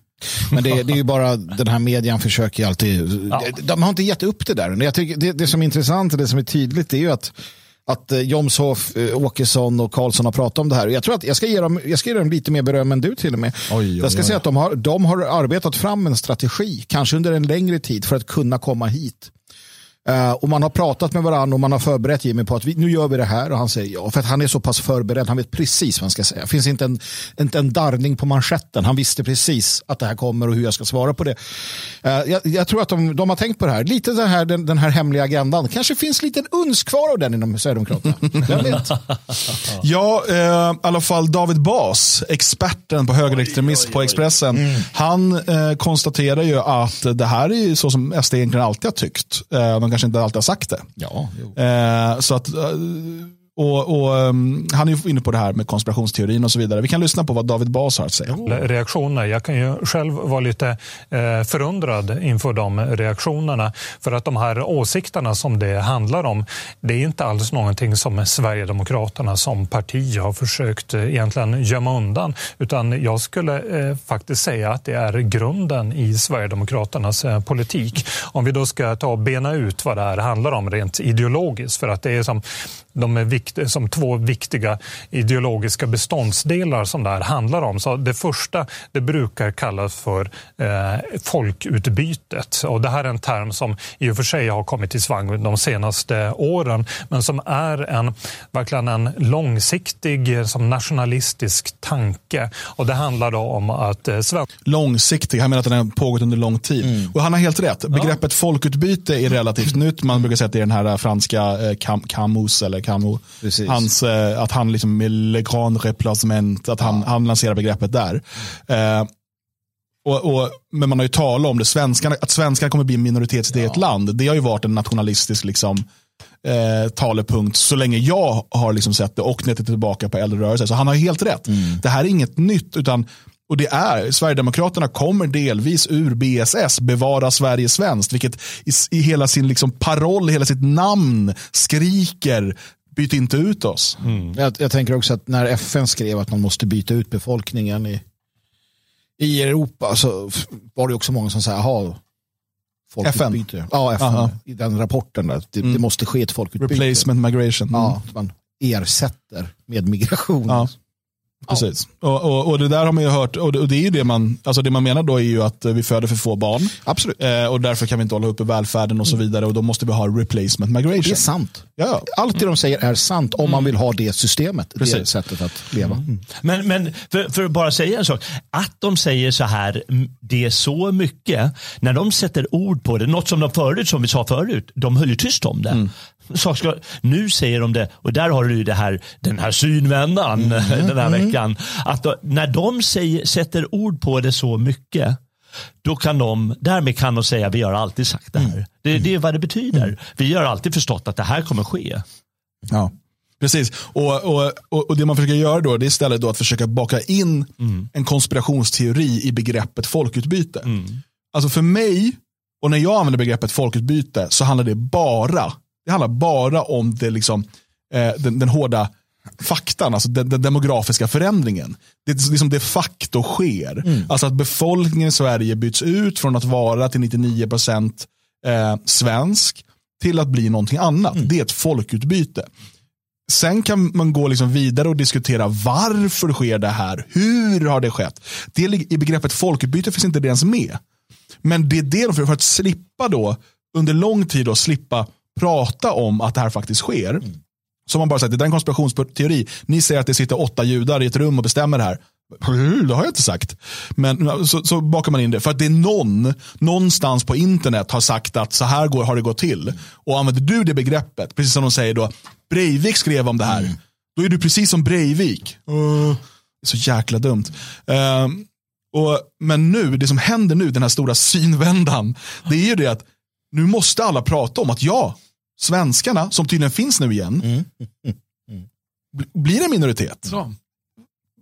Men det, det, är ju bara den här median försöker alltid, ja. de har inte gett upp det där. Jag tycker, det, det som är intressant och det som är tydligt är ju att att eh, Jomshof, eh, Åkesson och Karlsson har pratat om det här. Jag tror att jag ska ge dem, jag ska ge dem lite mer beröm än du till och med. Oj, oj, jag ska säga att de har, de har arbetat fram en strategi, kanske under en längre tid, för att kunna komma hit. Uh, och man har pratat med varandra och man har förberett Jimmy på att vi, nu gör vi det här och han säger ja. För att han är så pass förberedd, han vet precis vad han ska säga. Det finns inte en, inte en darrning på manschetten. Han visste precis att det här kommer och hur jag ska svara på det. Uh, jag, jag, tror att de, de, har tänkt på det här. Lite den här, den, den här hemliga agendan. Kanske finns lite uns kvar av den inom Sverigedemokraterna. Vem vet? ja, uh, i alla fall David Bas, experten på högerextremism på Expressen. Mm. Han konstaterar ju att det här är så som SD egentligen alltid har tyckt. Kanske inte alltid har sagt det. Ja, eh, så att eh, och, och um, Han är inne på det här med konspirationsteorin och så vidare. Vi kan lyssna på vad David Bas har att säga. Reaktioner. Jag kan ju själv vara lite eh, förundrad inför de reaktionerna. För att de här åsikterna som det handlar om, det är inte alls någonting som Sverigedemokraterna som parti har försökt eh, egentligen gömma undan. Utan jag skulle eh, faktiskt säga att det är grunden i Sverigedemokraternas eh, politik. Om vi då ska ta och bena ut vad det här handlar om rent ideologiskt. För att det är som de är vikt, som två viktiga ideologiska beståndsdelar som det här handlar om. Så det första det brukar kallas för eh, folkutbytet. Och det här är en term som i och för sig har kommit i svang de senaste åren men som är en, verkligen en långsiktig som nationalistisk tanke. Och det handlar då om att... Eh, långsiktig, han menar att den har pågått under lång tid. Mm. Och han har helt rätt. Begreppet ja. folkutbyte är relativt nytt. Man brukar säga att det är den här franska eh, Camus eller Camus Hans, eh, att han liksom Le Grand Replacement, att han, han lanserar begreppet där. Eh, Och, och, men man har ju talat om det, svenskarna, att svenskarna kommer bli en minoritet i ett land. Det har ju varit en nationalistisk liksom, eh, talepunkt så länge jag har liksom sett det och knutit tillbaka på äldre rörelser. Så han har helt rätt. Det här är inget nytt. utan och det är, Sverigedemokraterna kommer delvis ur BSS, bevara Sverige svenskt, vilket i, i hela sin liksom paroll, hela sitt namn skriker byt inte ut oss. Jag, jag tänker också att när FN skrev att man måste byta ut befolkningen i, i Europa så var det också många som sa, jaha, folkutbyte. Ja, FN. Aha. I den rapporten där, det, det måste ske ett folkutbyte. Replacement migration. Mm. Ja, att man ersätter med migration. Ja. Precis. Och, och, och det där har man ju hört, och det, och det är ju det man, alltså det man menar då är ju att vi föder för få barn. Absolut. Eh, och därför kan vi inte hålla uppe välfärden och så vidare och då måste vi ha replacement Det är migration. sant. Ja. Allt det de säger är sant om man vill ha det systemet, det Precis. sättet att leva. Men, men för, för att bara säga en sak. Att de säger så här, mm, det är så mycket. När de sätter ord på det, något som de förut, som vi sa förut, de höll ju tyst om det. Sak ska, nu säger de det, och där har du det här, den här synvändan den här veckan. Att då, när de säger, sätter ord på det så mycket, då kan de, därmed kan de säga vi har alltid sagt det här. Det, det är vad det betyder. Vi har alltid förstått att det här kommer ske. Ja. Precis, och, och, och, det man försöker göra då det är istället då att försöka baka in en konspirationsteori i begreppet folkutbyte. Alltså för mig, och när jag använder begreppet folkutbyte så handlar det bara, det handlar bara om det liksom, eh, den, den hårda faktan, alltså den, den demografiska förändringen. Det är liksom de facto sker. Alltså att befolkningen i Sverige byts ut från att vara till 99% eh, svensk till att bli någonting annat. Det är ett folkutbyte. Sen kan man gå liksom vidare och diskutera varför sker det här? Hur har det skett? Det I begreppet folkutbyte finns inte det ens med. Men det är det de för, för att slippa då, under lång tid då, slippa prata om att det här faktiskt sker. Så har man bara sagt, det där är en konspirationsteori. Ni säger att det sitter åtta judar i ett rum och bestämmer det här. Det har jag inte sagt. Men så, så bakar man in det. För att det är någon, någonstans på internet har sagt att så här går, har det gått till. Och använder du det begreppet, precis som de säger då, Breivik skrev om det här. Då är du precis som Breivik. Uh, så jäkla dumt. Ehm, och, men nu, det som händer nu, den här stora synvändan, det är ju det att nu måste alla prata om att ja, svenskarna, som tydligen finns nu igen, bl- blir en minoritet.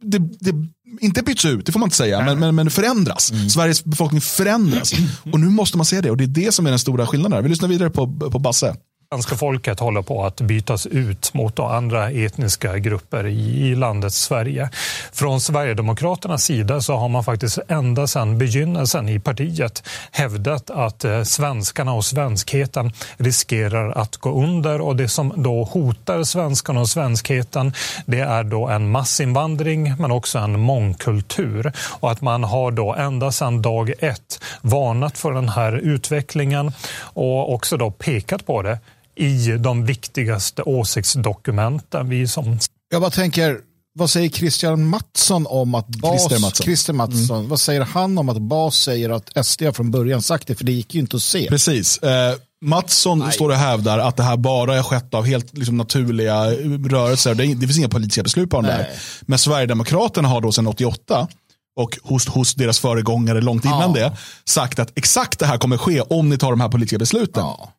Det, det, inte byts ut, det får man inte säga, men, men, men förändras. Sveriges befolkning förändras. Och nu måste man se det och det är det som är den stora skillnaden. här. Vi lyssnar vidare på, på Basse. Svenska folket håller på att bytas ut mot andra etniska grupper i, landet Sverige. Från Sverigedemokraternas sida så har man faktiskt ända sedan begynnelsen i partiet hävdat att eh, svenskarna och svenskheten riskerar att gå under och det som då hotar svenskarna och svenskheten det är då en massinvandring men också en mångkultur och att man har då ända sedan dag ett varnat för den här utvecklingen och också då pekat på det i de viktigaste åsiktsdokumenten. Vi som Jag bara tänker, vad säger Christian Mattsson om att Bas, Christer Mattsson. Christer Mattsson, vad säger han om att Bas säger att SD har från början sagt det, för det gick ju inte att se. Precis. Eh, Mattsson står och hävdar att det här bara är skett av helt liksom, naturliga rörelser. Det, det finns inga politiska beslut på det här. Men Sverigedemokraterna har då sedan 88 och hos, hos deras föregångare långt innan det sagt att exakt det här kommer ske om ni tar de här politiska besluten. Ja.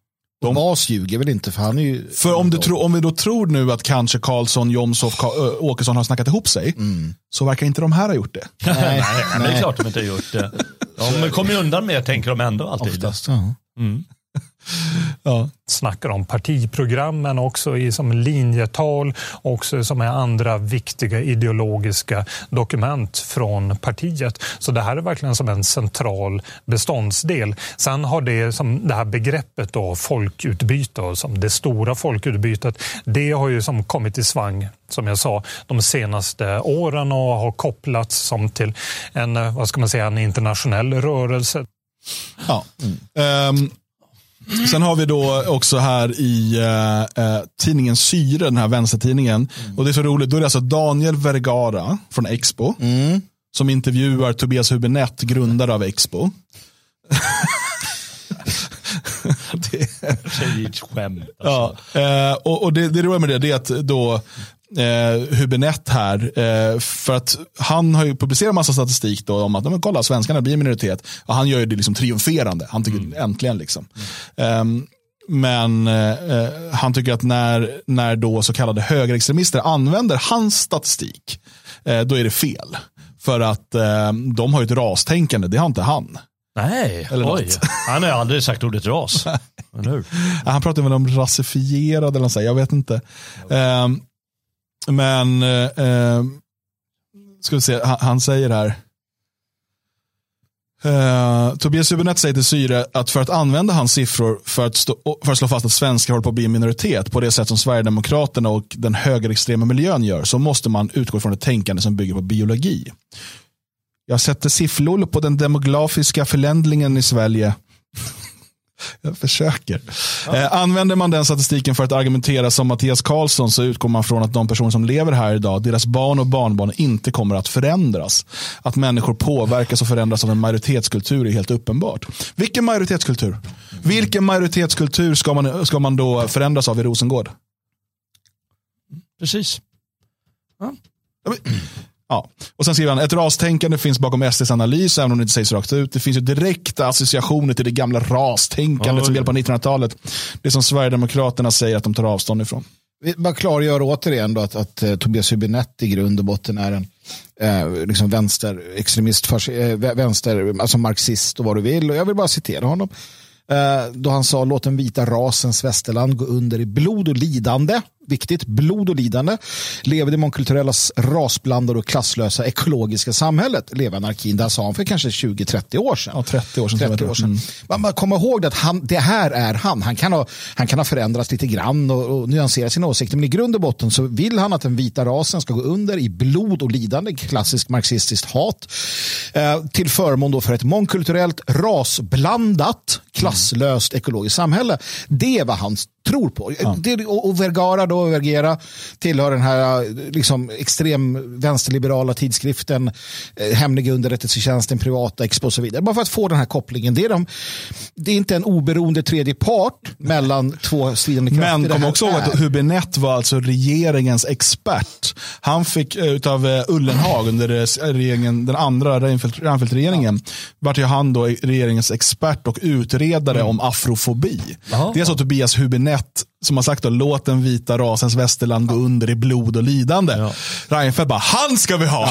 Och Bas ljuger väl inte, för han är ju... För om, du tro, om vi då tror nu att kanske Karlsson, Jomshof, Ka- Ö, Åkesson har snackat ihop sig, så verkar inte de här ha gjort det. Nej, Nej, men det är nej. klart de inte har gjort det. De kommer ju undan med tänker de ändå alltid. Oftast, ja. Ja. snackar om partiprogrammen också i som linjetal också som är andra viktiga ideologiska dokument från partiet. Så det här är verkligen som en central beståndsdel. Sen har det som det här begreppet då folkutbyte och som det stora folkutbytet. Det har ju som kommit i svang som jag sa de senaste åren och har kopplats som till en vad ska man säga en internationell rörelse. Ja. Ehm, sen har vi då också här i eh, eh, tidningen Syre, den här vänstertidningen. Och det är så roligt, då är det alltså Daniel Vergara från Expo. Som intervjuar Tobias Hübinette, grundare av Expo. Det är ett skämt. Alltså. Ja, eh, och, och det, det roliga med det, det är att då eh, Hübinette här. Eh, för att han har ju publicerat massa statistik då om att men kolla, svenskarna blir minoritet. Och han gör ju det liksom triumferande. Han tycker mm. äntligen liksom. Mm. men eh, han tycker att när, när då så kallade högerextremister använder hans statistik, eh, då är det fel. För att eh, de har ju ett rastänkande, det har inte han. Nej, eller oj. Han har aldrig sagt ordet ras. han pratar väl om rasifierad eller något sånt, jag vet inte. Um, men, eh, eh, ska vi se, han, han säger här. Uh, Tobias Hübinette säger till Syre att för att använda hans siffror för att, stå, för att slå fast att svenskar håller på att bli en minoritet på det sätt som Sverigedemokraterna och den högerextrema miljön gör så måste man utgå från ett tänkande som bygger på biologi. Jag sätter siffror på den demografiska förändringen i Sverige. Jag försöker. Ja. Eh, använder man den statistiken för att argumentera som Mattias Karlsson så utgår man från att de personer som lever här idag, deras barn och barnbarn inte kommer att förändras. Att människor påverkas och förändras av en majoritetskultur är helt uppenbart. Vilken majoritetskultur? Vilken majoritetskultur ska man, ska man då förändras av i Rosengård? Precis. Ja. Ja. Och sen skriver han, ett rastänkande finns bakom SDs analys, även om det inte sägs rakt ut. Det finns ju direkta associationer till det gamla rastänkandet som gäller på 1900-talet. Det som Sverigedemokraterna säger att de tar avstånd ifrån. Vi bara klargör återigen då att, att uh, Tobias Hübinette i grund och botten är en uh, liksom vänsterextremist, uh, vänster, alltså marxist och vad du vill. Och jag vill bara citera honom. då han sa låt den vita rasens västerland gå under i blod och lidande viktigt, blod och lidande, lever det mångkulturellas rasblandade och klasslösa ekologiska samhället, lever anarkin. Det sa han för kanske 20-30 år sedan. Ja, 30 år sedan. 30 år sedan. Mm. Man, kommer ihåg att han, det här är han. Han kan ha, han kan ha förändrats lite grann och, och nyanserat sina åsikter, men i grund och botten så vill han att den vita rasen ska gå under i blod och lidande, klassiskt marxistiskt hat, eh, till förmån då för ett mångkulturellt, rasblandat, klasslöst ekologiskt samhälle. Det är vad han tror på. Ja. Det, och, och Vergara då, Vergera, tillhör den här liksom, extrem vänsterliberala tidskriften, eh, hemliga underrättelsetjänsten, privata Expo och så vidare. Bara för att få den här kopplingen. Det är, de, det är inte en oberoende tredje part mellan två stridande krafter. Men kom också ihåg att Hübinette var alltså regeringens expert. Han fick uh, av uh, Ullenhag under regeringen, den andra Reinfeldt-regeringen, ja. vart ju han då regeringens expert och utredare mm. om afrofobi. Aha. Det är så Tobias Hübinette rätt som har sagt då, låt den vita rasens västerland gå under i blod och lidande. Ja. Reinfeldt bara, han ska vi ha!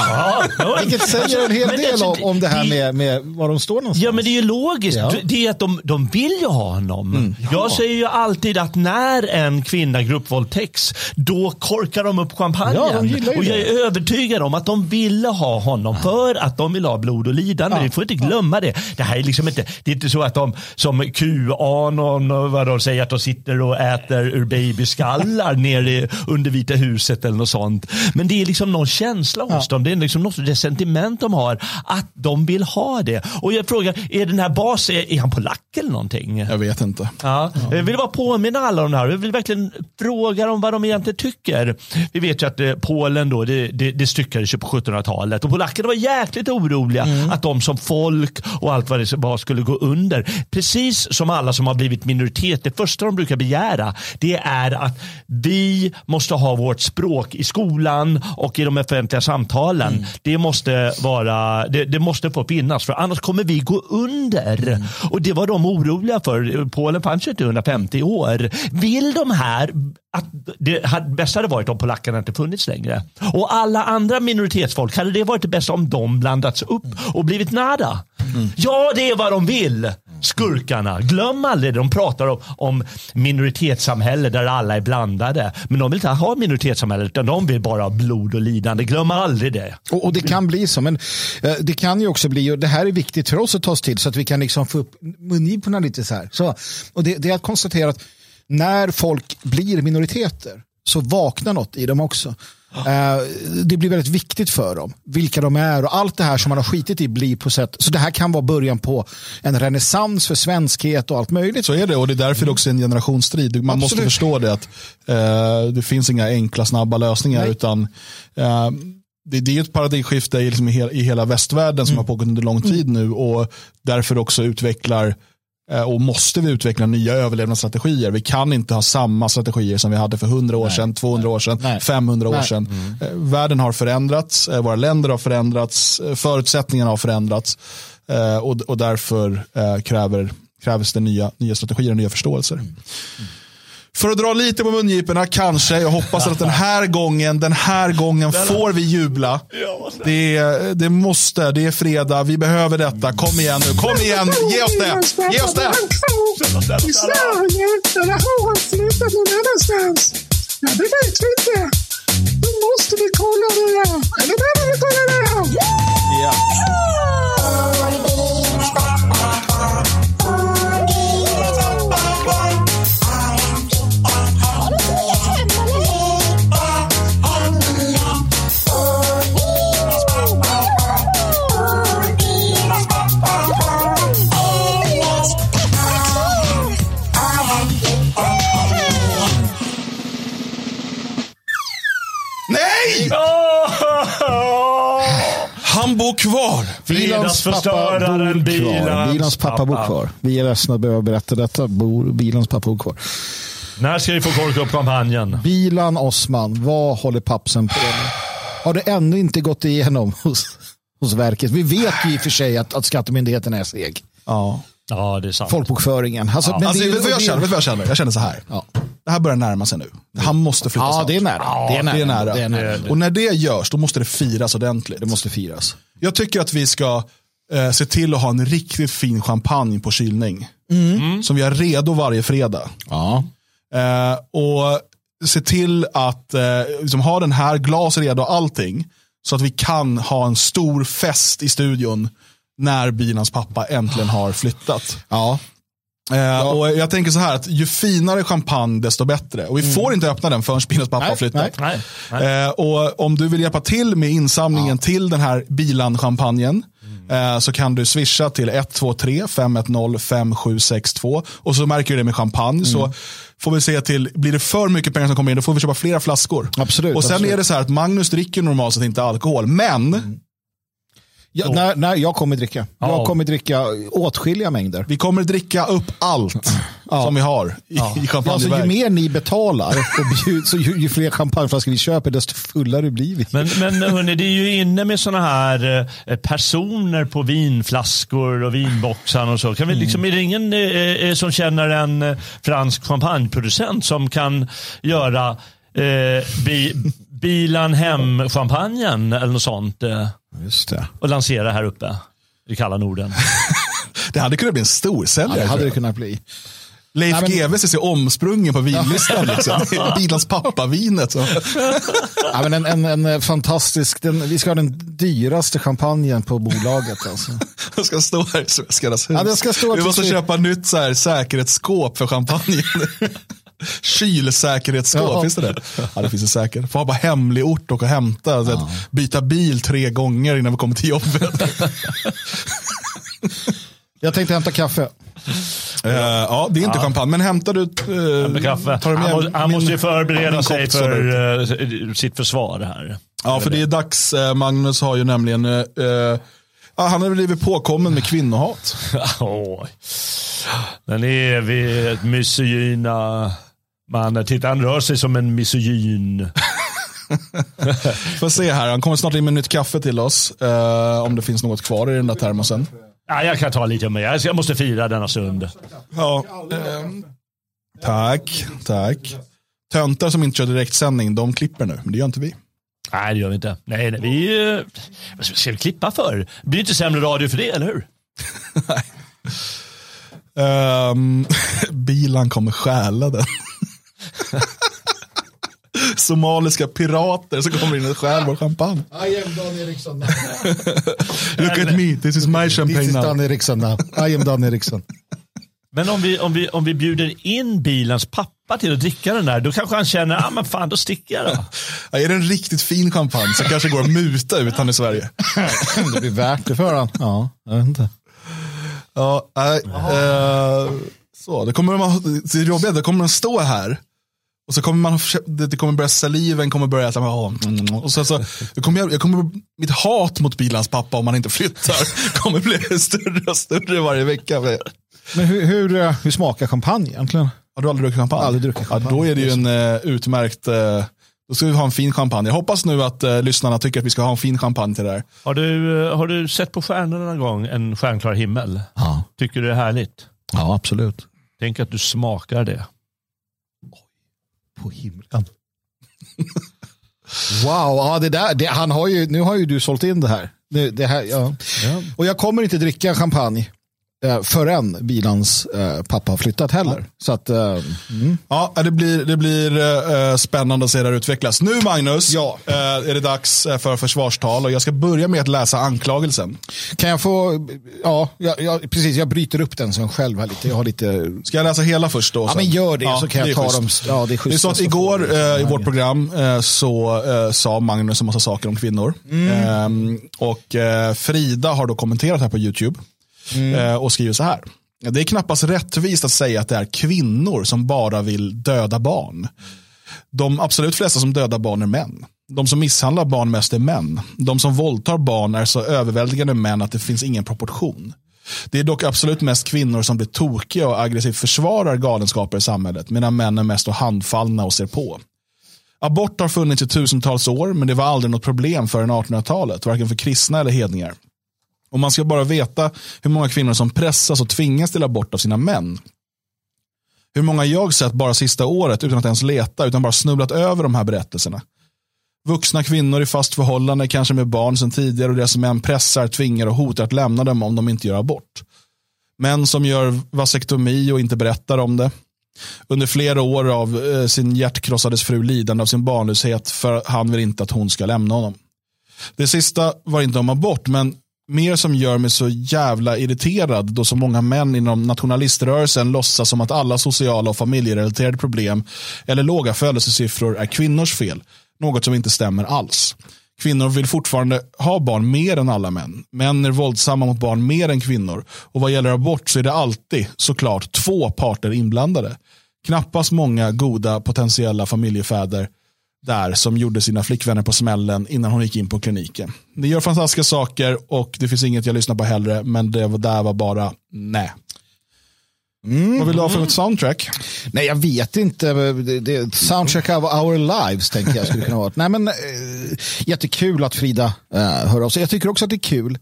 Ja, Vilket säger en hel del om, om det här med, med var de står någonstans. Ja, men det är ju logiskt. Ja. Det är att de, de vill ju ha honom. Mm. Jag säger ju alltid att när en kvinna gruppvåldtäcks, då korkar de upp champagnen. Ja, och jag är övertygad om att de ville ha honom för att de vill ha blod och lidande. Ja. Vi får inte glömma det. Det här är liksom inte, det är inte så att de som QAnon och vad de säger att de sitter och äter skallar ur babyskallar nere under Vita huset eller något sånt. Men det är liksom någon känsla hos ja. dem. Det är liksom något det sentiment de har att de vill ha det. Och jag frågar, är den här basen, är, är han polack eller någonting? Jag vet inte. Ja. ja. Jag vill bara påminna alla om det här. Jag vill verkligen fråga dem vad de egentligen tycker. Vi vet ju att eh, Polen då, det, det, det styckades ju på 1700-talet och polackerna var jäkligt oroliga mm. att de som folk och allt vad det var skulle gå under. Precis som alla som har blivit minoritet. Det första de brukar begära det är att vi måste ha vårt språk i skolan och i de offentliga samtalen. Mm. Det, måste vara, det, det, måste få finnas för annars kommer vi gå under. Mm. Och det var de oroliga för. Polen fanns ju inte 150 år. Vill de här att det hade, bäst hade varit om polackerna inte funnits längre. Och alla andra minoritetsfolk, hade det varit det bästa om de blandats upp och blivit nada? Mm. Ja, det är vad de vill. Skurkarna. Glöm aldrig det. De pratar om, om minoritetssamhälle där alla är blandade. Men de vill inte ha minoritetssamhälle utan de vill bara ha blod och lidande. Glöm aldrig det. Och, och det kan bli så. Men eh, det kan ju också bli, och det här är viktigt för oss att ta oss till så att vi kan liksom få upp mungiporna lite så här. Så, och det, det är att konstatera att när folk blir minoriteter så vaknar något i dem också. Uh, det blir väldigt viktigt för dem, vilka de är och allt det här som man har skitit i blir på sätt. Så det här kan vara början på en renässans för svenskhet och allt möjligt. Så är det och det är därför det också är en generationsstrid. Man Absolut. måste förstå det att uh, det finns inga enkla snabba lösningar Nej. utan uh, det, det, är ett paradigmskifte liksom i, hela, i hela västvärlden som mm. har pågått under lång tid mm. nu och därför också utvecklar Eh, och måste vi utveckla nya överlevnadsstrategier. Vi kan inte ha samma strategier som vi hade för 100 år sedan, 200 år sedan, Nej. 500 år Nej. sedan. Eh, Världen har förändrats, eh, våra länder har förändrats, eh, förutsättningarna har förändrats. Eh, Och, och därför eh, kräver, krävs det nya, nya strategier och nya förståelser. För att dra lite på mungiporna kanske, jag hoppas att den här gången, den här gången får vi jubla. Det, det måste, det är fredag, vi behöver detta. Kom igen nu, kom igen, ge oss det! Ge oss det! Ja, det vet vi inte. Då måste vi kolla det här. Eller behöver vi kolla det här? Bor kvar. Bilans pappa bor kvar. bilans pappa bor kvar. Vi är ledsna att behöva berätta detta. Bor, bilans pappa bor kvar. När ska vi få korka upp kampanjen? Bilan Osman, vad håller pappsen på med? Har det ännu inte gått igenom hos, hos verket? Vi vet ju i och för sig att, att skattemyndigheten är seg. Ja. Ja, det är sant. Folkbokföringen. Alltså, men Alltså, det är- vet du vad jag känner? Vet vad jag känner? Jag känner så här. Ja. Det här börjar närma sig nu. Han måste flytta Ja, snart. det är nära. det är nära. Det är nära. Det är nära. Och när det görs, då måste det firas ordentligt. Det måste firas. Jag tycker att vi ska eh, se till att ha en riktigt fin champagne på kylning. Som vi har redo varje fredag. Ja. Eh, och se till att eh, liksom ha den här glas redo och allting. Så att vi kan ha en stor fest i studion när Binans pappa äntligen har flyttat. Ja. Eh, och jag tänker så här att ju finare champagne desto bättre. Och vi får inte öppna den förrän Binans pappa Nej, har flyttat. Nej, nej. Eh, och om du vill hjälpa till med insamlingen till den här Bilan-champagnen eh, så kan du swisha till 123 510 5762 och så märker du det med champagne. Så får vi se till, blir det för mycket pengar som kommer in då får vi köpa flera flaskor. Absolut, och sen absolut. är det så här att Magnus dricker normalt sett inte alkohol, men Ja, när, när jag kommer dricka. Ja. Jag kommer dricka åtskilliga mängder. vi kommer dricka upp allt som vi har i, i Ja, alltså, ju mer ni betalar och bjud, så ju, ju fler champagneflaskor vi köper desto fullare blir vi. Men, men hörni, det är ju inne med sådana här eh, personer på vinflaskor och vinboxar och så. Kan vi liksom, Är det ingen eh, eh, som känner en eh, fransk champagneproducent som kan göra eh, bi, Bilan hem-champagnen eller något sånt eh, Just det. och lansera här uppe i kalla Norden? Det hade kunnat bli en Ja, storsäljare. det hade det kunnat bli. Leif Nej, men- GW ser sig omsprungen på vinlistan. Liksom. Bilans pappa-vinet. Ja, men en, en, en eh, fantastisk, den, vi ska ha den dyraste champagnen på bolaget. Alltså. Den ska stå här i Svenskarnas hus. Ja, den ska stå Vi måste köpa nytt så här, säkerhetsskåp för champagnen. Kylsäkerhetsskåp, Ja. finns det det? Ja, det finns det säkert. Får ha bara hemlig ort och hämta. Så att byta bil tre gånger innan vi kommer till jobbet. Jag tänkte hämta kaffe. Eh, ja, det är inte champagne, men hämtar du... Uh, kaffe. Tar du med Han, må, han min- måste ju förbereda sig för eh, sitt försvar här. Ja, för det är dags. Magnus har ju nämligen... ja, han har blivit påkommen med kvinnohat. Den evigt misogyna mannen. Titta, han rör sig som en misogyn. Får se här, han kommer snart in med nytt kaffe till oss. eh, om det finns något kvar i den där termosen. Ja, jag kan ta lite med. Jag måste fira denna stund. Ja, ehm, tack, tack. Töntar som inte kör direktsändning, de klipper nu, men det gör inte vi. Nej, det gör vi inte. Nej, nej vi... eh, Vad ska vi klippa för? Det blir inte sämre radio för det, eller hur? Um, bilan kommer stjäla den. Somaliska pirater som kommer in och stjäl vår champagne. I am Dan Eriksson. Look at me, this is my This champagne is now. Dan Eriksson now. I am Dan Eriksson. Men om vi, om, vi, om vi bjuder in bilans pappa till att dricka den där, då kanske han känner, ah, men fan, då sticker jag då. Ja, är det en riktigt fin champagne så kanske det går att muta ut han i Sverige. Det blir värt det för han. Ja, jag vet inte. Ja, nej, eh, så, det kommer man, det jobbiga, det kommer att stå här. Och så kommer man, det det kommer börja, saliven kommer börja, så här, ja, och så, så, jag kommer, jag kommer, mitt hat mot bilans pappa om han inte flyttar kommer bli större och större varje vecka. Men hur, hur, eh, hur smakar champagne egentligen? Har du aldrig druckit champagne? Aldrig druckit Ja, champagne. då är det ju en eh, utmärkt, eh, då ska vi ha en fin champagne. Jag hoppas nu att eh, lyssnarna tycker att vi ska ha en fin champagne till det här. Har du, har du sett på stjärnorna någon gång, en stjärnklar himmel? Ja, Tycker du det är härligt? ja absolut. Tänk att du smakar det. På himlen. wow, ja, det där, det, han har ju, nu har ju du sålt in det här. Det, det här ja. Och jag kommer inte dricka champagne eh, förrän bilans eh, pappa har flyttat heller. Så att, eh, mm. Ja, det blir, det blir eh, spännande att se det här utvecklas. Nu Magnus, Ja. är det dags för försvarstal och jag ska börja med att läsa anklagelsen. kan jag få, ja, jag, jag, precis, jag bryter upp den sen själv här lite. Jag har lite, Ska jag läsa hela först då? ja sen? men gör det så kan det jag ta schysst. dem. Ja, det är Det är schysst. så att igår i vårt program så sa Magnus en massa saker om kvinnor. Ehm, och Frida har då kommenterat här på YouTube Mm. eh, och skriver så här. Det är knappast rättvist att säga att det är kvinnor som bara vill döda barn. De absolut flesta som dödar barn är män. De som misshandlar barn mest är män. De som våldtar barn är så överväldigande män att det finns ingen proportion. Det är dock absolut mest kvinnor som blir tokiga och aggressivt försvarar galenskaper i samhället, medan män är mest och handfallna och ser på. Abort har funnits i tusentals år, men det var aldrig något problem förrän 1800-talet, varken för kristna eller hedningar. Och man ska bara veta hur många kvinnor som pressas och tvingas till abort av sina män. Hur många jag sett bara sista året utan att ens leta, utan bara snubblat över de här berättelserna. Vuxna kvinnor i fast förhållande, kanske med barn sedan tidigare och deras män pressar, tvingar och hotar att lämna dem om de inte gör abort. Män som gör vasektomi och inte berättar om det. Under flera år av eh, sin hjärtkrossades fru lidande av sin barnlöshet för han vill inte att hon ska lämna honom. Det sista var inte om abort, men mer som gör mig så jävla irriterad då så många män inom nationaliströrelsen låtsas som att alla sociala och familjerelaterade problem eller låga födelsesiffror är kvinnors fel. Något som inte stämmer alls. Kvinnor vill fortfarande ha barn mer än alla män. Män är våldsamma mot barn mer än kvinnor. Och vad gäller abort så är det alltid såklart två parter inblandade. Knappast många goda potentiella familjefäder där som gjorde sina flickvänner på smällen innan hon gick in på kliniken. Det gör fantastiska saker och det finns inget jag lyssnar på hellre, men det var- där var bara nej. Vad vill du ha för ett soundtrack? Nej, jag vet inte. Det, det, soundcheck of our lives tänker jag skulle kunna vara. Nej, men, eh, jättekul att Frida eh, hör av sig. Jag tycker också att det är kul,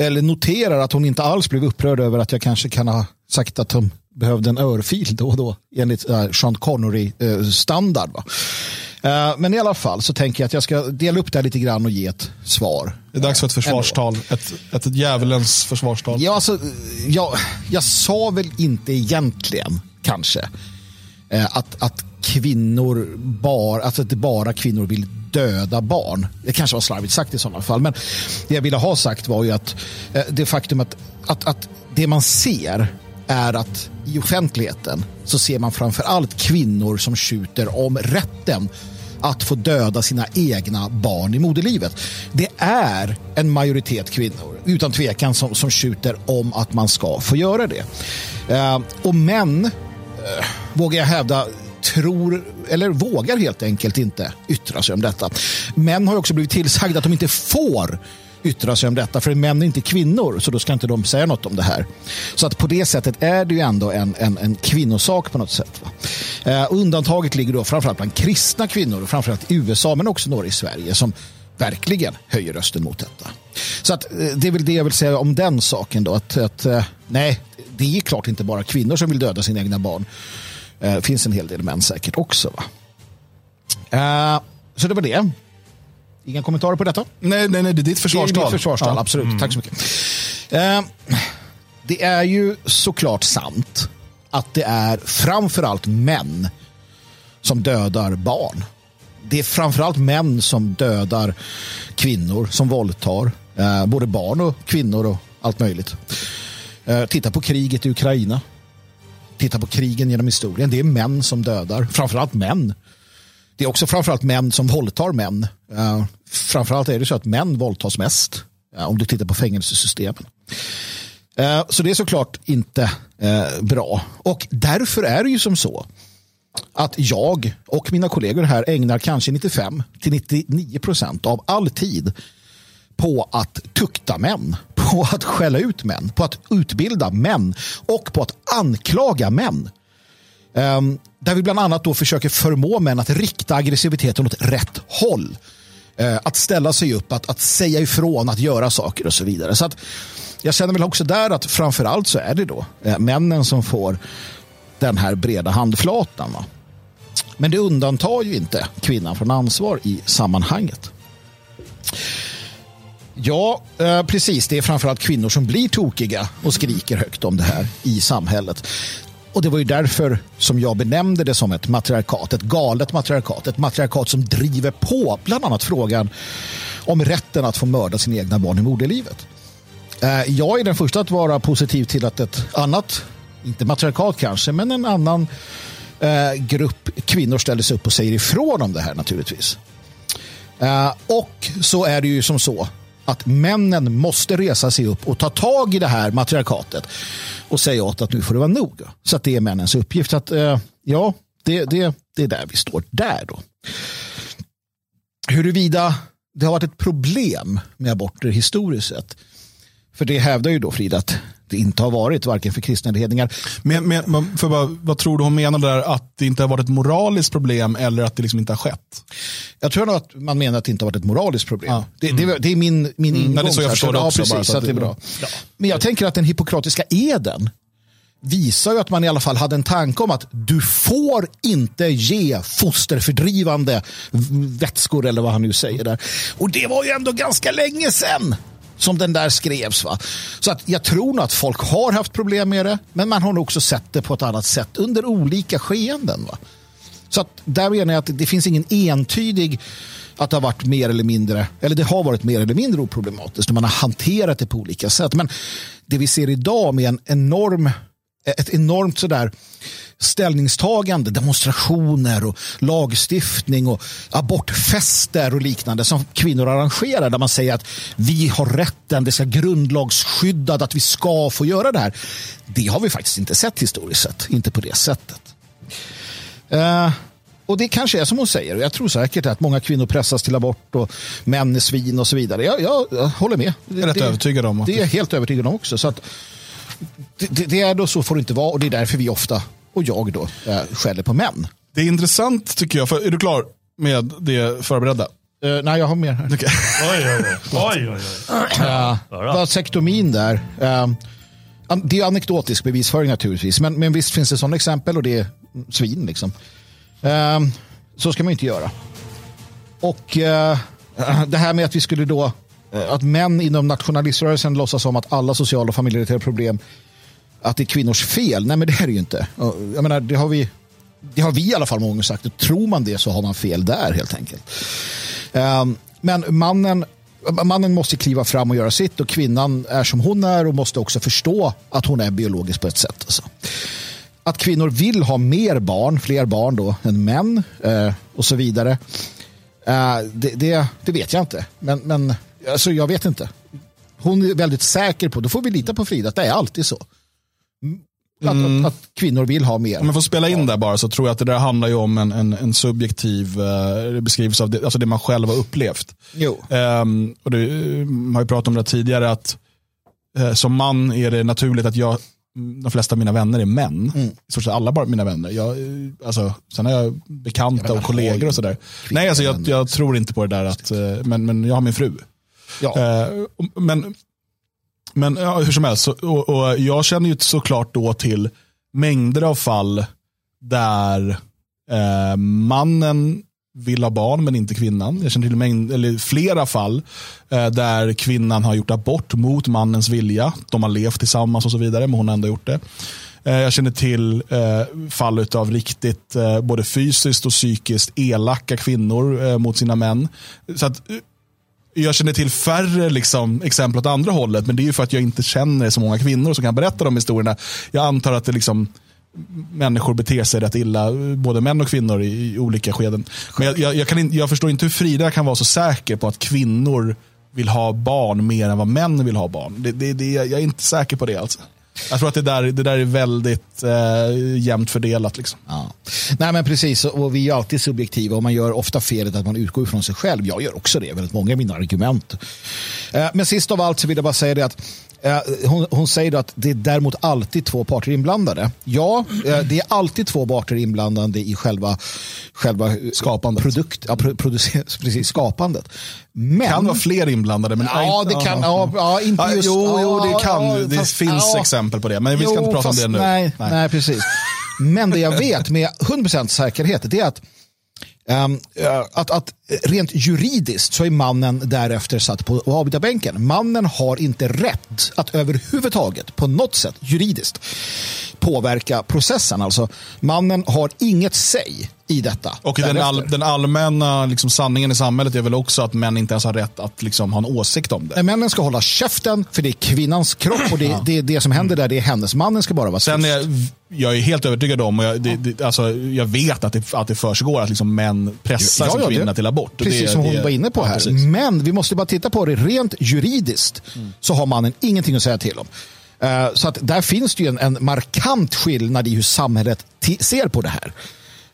eller noterar att hon inte alls blev upprörd över att jag kanske kan ha sagt att hon behövde en örfil då och då enligt eh, Sean Connery-standard. va. Eh, men i alla fall så tänker jag att jag ska dela upp det här lite grann och ge ett svar. Det är dags för ett försvarstal. Ett, ett, ett djävulens försvarstal. Ja, alltså, jag, jag sa väl inte egentligen, kanske, eh, att, att kvinnor bara, alltså att bara kvinnor vill döda barn. Det kanske var slarvigt sagt i sådana fall, men det jag ville ha sagt var ju att eh, det faktum att, att, att det man ser är att i offentligheten så ser man framför allt kvinnor som skjuter om rätten att få döda sina egna barn i moderlivet. Det är en majoritet kvinnor, utan tvekan, som, som skjuter om att man ska få göra det. Eh, och män, eh, vågar jag hävda, tror, eller vågar helt enkelt inte yttra sig om detta. Män har också blivit tillsagda att de inte får yttra sig om detta, för män är inte kvinnor, så då ska inte de säga något om det här. Så att på det sättet är det ju ändå en, en, en kvinnosak på något sätt. Va? Eh, undantaget ligger då framförallt bland kristna kvinnor, och framförallt i USA, men också några i Sverige, som verkligen höjer rösten mot detta. Så att, eh, det är väl det jag vill säga om den saken då, att, att eh, nej, det är klart inte bara kvinnor som vill döda sina egna barn. Det eh, finns en hel del män säkert också. Va? Eh, så det var det. Inga kommentarer på detta? Nej, nej, nej, det är ditt försvarstal. Det är försvarstal, Ja. absolut. Tack så mycket. Eh, det är ju såklart sant att det är framförallt män som dödar barn. Det är framförallt män som dödar kvinnor, som våldtar eh, både barn och kvinnor och allt möjligt. Eh, titta på kriget i Ukraina. Titta på krigen genom historien. Det är män som dödar, framförallt män. Det är också framförallt män som våldtar män. Uh, framförallt är det så att män våldtas mest. eh, om du tittar på fängelsesystemen. Eh, så det är såklart inte eh, bra. Och därför är det ju som så att jag och mina kollegor här ägnar kanske 95 till 99 procent av all tid på att tukta män på att skälla ut män, på att utbilda män och på att anklaga män. Ehm, där vi bland annat då försöker förmå män att rikta aggressiviteten åt rätt håll. Eh, att ställa sig upp, att, att säga ifrån, att göra saker och så vidare. Så att jag känner väl också där att framförallt så är det då eh, männen som får den här breda handflatan. Va? Men det undantar ju inte kvinnan från ansvar i sammanhanget. Ja, eh, precis. Det är framförallt kvinnor som blir tokiga och skriker högt om det här i samhället. Och det var ju därför som jag benämnde det som ett matriarkat, ett galet matriarkat, ett matriarkat som driver på bland annat frågan om rätten att få mörda sina egna barn i moderlivet. Eh, jag är den första att vara positiv till att ett annat, inte matriarkat kanske, men en annan eh, grupp kvinnor ställer sig upp och säger ifrån om det här naturligtvis. Eh, och så är det ju som så att männen måste resa sig upp och ta tag i det här matriarkatet och säga åt att nu får det vara nog. Så att det är männens uppgift. att eh, Ja, det, det, det är där vi står där då. Huruvida det har varit ett problem med aborter historiskt sett. För det hävdar ju då Frida att det inte har varit, varken för kristna eller hedningar. Men, men, för vad, vad tror du hon menar där? Att det inte har varit ett moraliskt problem eller att det liksom inte har skett? Jag tror nog att man menar att det inte har varit ett moraliskt problem. Ja. Det, det, det, är min, min mm. ingång. det är så jag förstår det också. Ja, precis, att det är bra. Ja. Men jag tänker att den hippokratiska eden visar ju att man i alla fall hade en tanke om att du får inte ge fosterfördrivande vätskor eller vad han nu säger där. Och det var ju ändå ganska länge sedan som den där skrevs. Va? Så att jag tror nog att folk har haft problem med det, men man har nog också sett det på ett annat sätt under olika skeenden. Va? Så att där menar jag att det finns ingen entydig att det har varit mer eller mindre, eller det har varit mer eller mindre oproblematiskt. Man har hanterat det på olika sätt. Men det vi ser idag med en enorm, ett enormt sådär ställningstagande, demonstrationer och lagstiftning och abortfester och liknande som kvinnor arrangerar där man säger att vi har rätten, det ska grundlagsskyddat att vi ska få göra det här. Det har vi faktiskt inte sett historiskt sett, inte på det sättet. Uh, och det kanske är som hon säger. Jag tror säkert att många kvinnor pressas till abort och män är svin och så vidare. Jag, jag, jag håller med. Jag är rätt det, övertygad om. Det är jag helt övertygad om också. Så att, det, det, är då så får det inte vara och det är därför vi ofta och jag då äh, skäller på män. Det är intressant tycker jag. För, är du klar med det förberedda? Uh, nej, jag har mer här. Okay. oj, oj, oj. oj, oj. Uh, vasektomin där. Uh, det är anekdotisk bevisföring naturligtvis, men, men visst finns det sådana exempel och det är svin. liksom. Uh, så ska man inte göra. Och uh, det här med att vi skulle då Eh, att män inom nationaliströrelsen låtsas som att alla sociala och familjerelaterade problem att det är kvinnors fel. Nej, men det är det ju inte. Jag menar, det har vi, det har vi i alla fall många gånger sagt. Och tror man det så har man fel där helt enkelt. Ehm, men mannen, mannen måste kliva fram och göra sitt och kvinnan är som hon är och måste också förstå att hon är biologisk på ett sätt. Alltså. Att kvinnor vill ha mer barn, fler barn då än män eh, och så vidare. Eh, det, det, det, vet jag inte. Men, men alltså, jag vet inte. Hon är väldigt säker på, då får vi lita på Frida, att det är alltid så. Att, mm. att, att, kvinnor vill ha mer. Om jag får spela in ja. där bara så tror jag att det där handlar ju om en, en, en subjektiv uh, beskrivelse av det, alltså det man själv har upplevt. Jo. Um, och det, man har ju pratat om det tidigare att uh, som man är det naturligt att jag de flesta av mina vänner är män. Mm. I stort sett alla bara mina vänner. Jag, alltså, sen har jag bekanta och kollegor och sådär. Nej, alltså, jag, jag, tror inte på det där, att, uh, men, men jag har min fru. Ja. Eh, men men ja, hur som helst, och, och jag känner ju såklart då till mängder av fall där eh, mannen vill ha barn men inte kvinnan. Jag känner till mängd, eller flera fall eh, där kvinnan har gjort abort mot mannens vilja. De har levt tillsammans och så vidare, men hon har ändå gjort det. Eh, jag känner till eh, fall av riktigt eh, både fysiskt och psykiskt elaka kvinnor eh, mot sina män. Så att jag känner till färre liksom, exempel åt andra hållet, men det är ju för att jag inte känner så många kvinnor som kan berätta de historierna. Jag antar att det liksom, människor beter sig rätt illa, både män och kvinnor i, i olika skeden. Men jag, jag, jag, kan in, jag förstår inte hur Frida kan vara så säker på att kvinnor vill ha barn mer än vad män vill ha barn. Det, det, det, jag är inte säker på det alltså. Jag tror att det där, det där är väldigt eh, jämnt fördelat. Liksom. Ja. Nej men precis, och vi är alltid subjektiva och man gör ofta felet att man utgår från sig själv. Jag gör också det, väldigt många av mina argument. Eh, men sist av allt så vill jag bara säga det att hon, hon säger då att det är däremot alltid två parter inblandade. Ja, eh, det är alltid två parter inblandade i själva, själva Skapandet. Produkt, ja, precis, skapandet. Men, Det kan vara fler inblandade. Men Ja, det kan, ja, ja, inte just, jo, jo, det kan. det fast- finns ja. exempel på det. Men vi ska Jo, inte prata fast om det nu. Nej, nej. precis. Men det jag vet med 100% säkerhet det är att, Ehm, eh, att, att rent juridiskt så är mannen därefter satt på avbytarbänken. Mannen har inte rätt att överhuvudtaget på något sätt juridiskt påverka processen. Alltså mannen har inget säg i detta. Och den, all, den allmänna liksom, sanningen i samhället är väl också att män inte ens har rätt att liksom, ha en åsikt om det. Männen ska hålla käften för det är kvinnans kropp och det, det, det som händer där det är hennes. Mannen ska bara vara Sen tyst. är jag, är helt övertygad om, och jag, det, det, alltså, jag vet att det, att det försiggår att liksom män pressar sin kvinna det- till abort. Precis det, som hon var inne på ja, här. precis. Men vi måste bara titta på det rent juridiskt så har mannen ingenting att säga till om. Eh, Så att där finns det ju en, en markant skillnad i hur samhället ser på det här.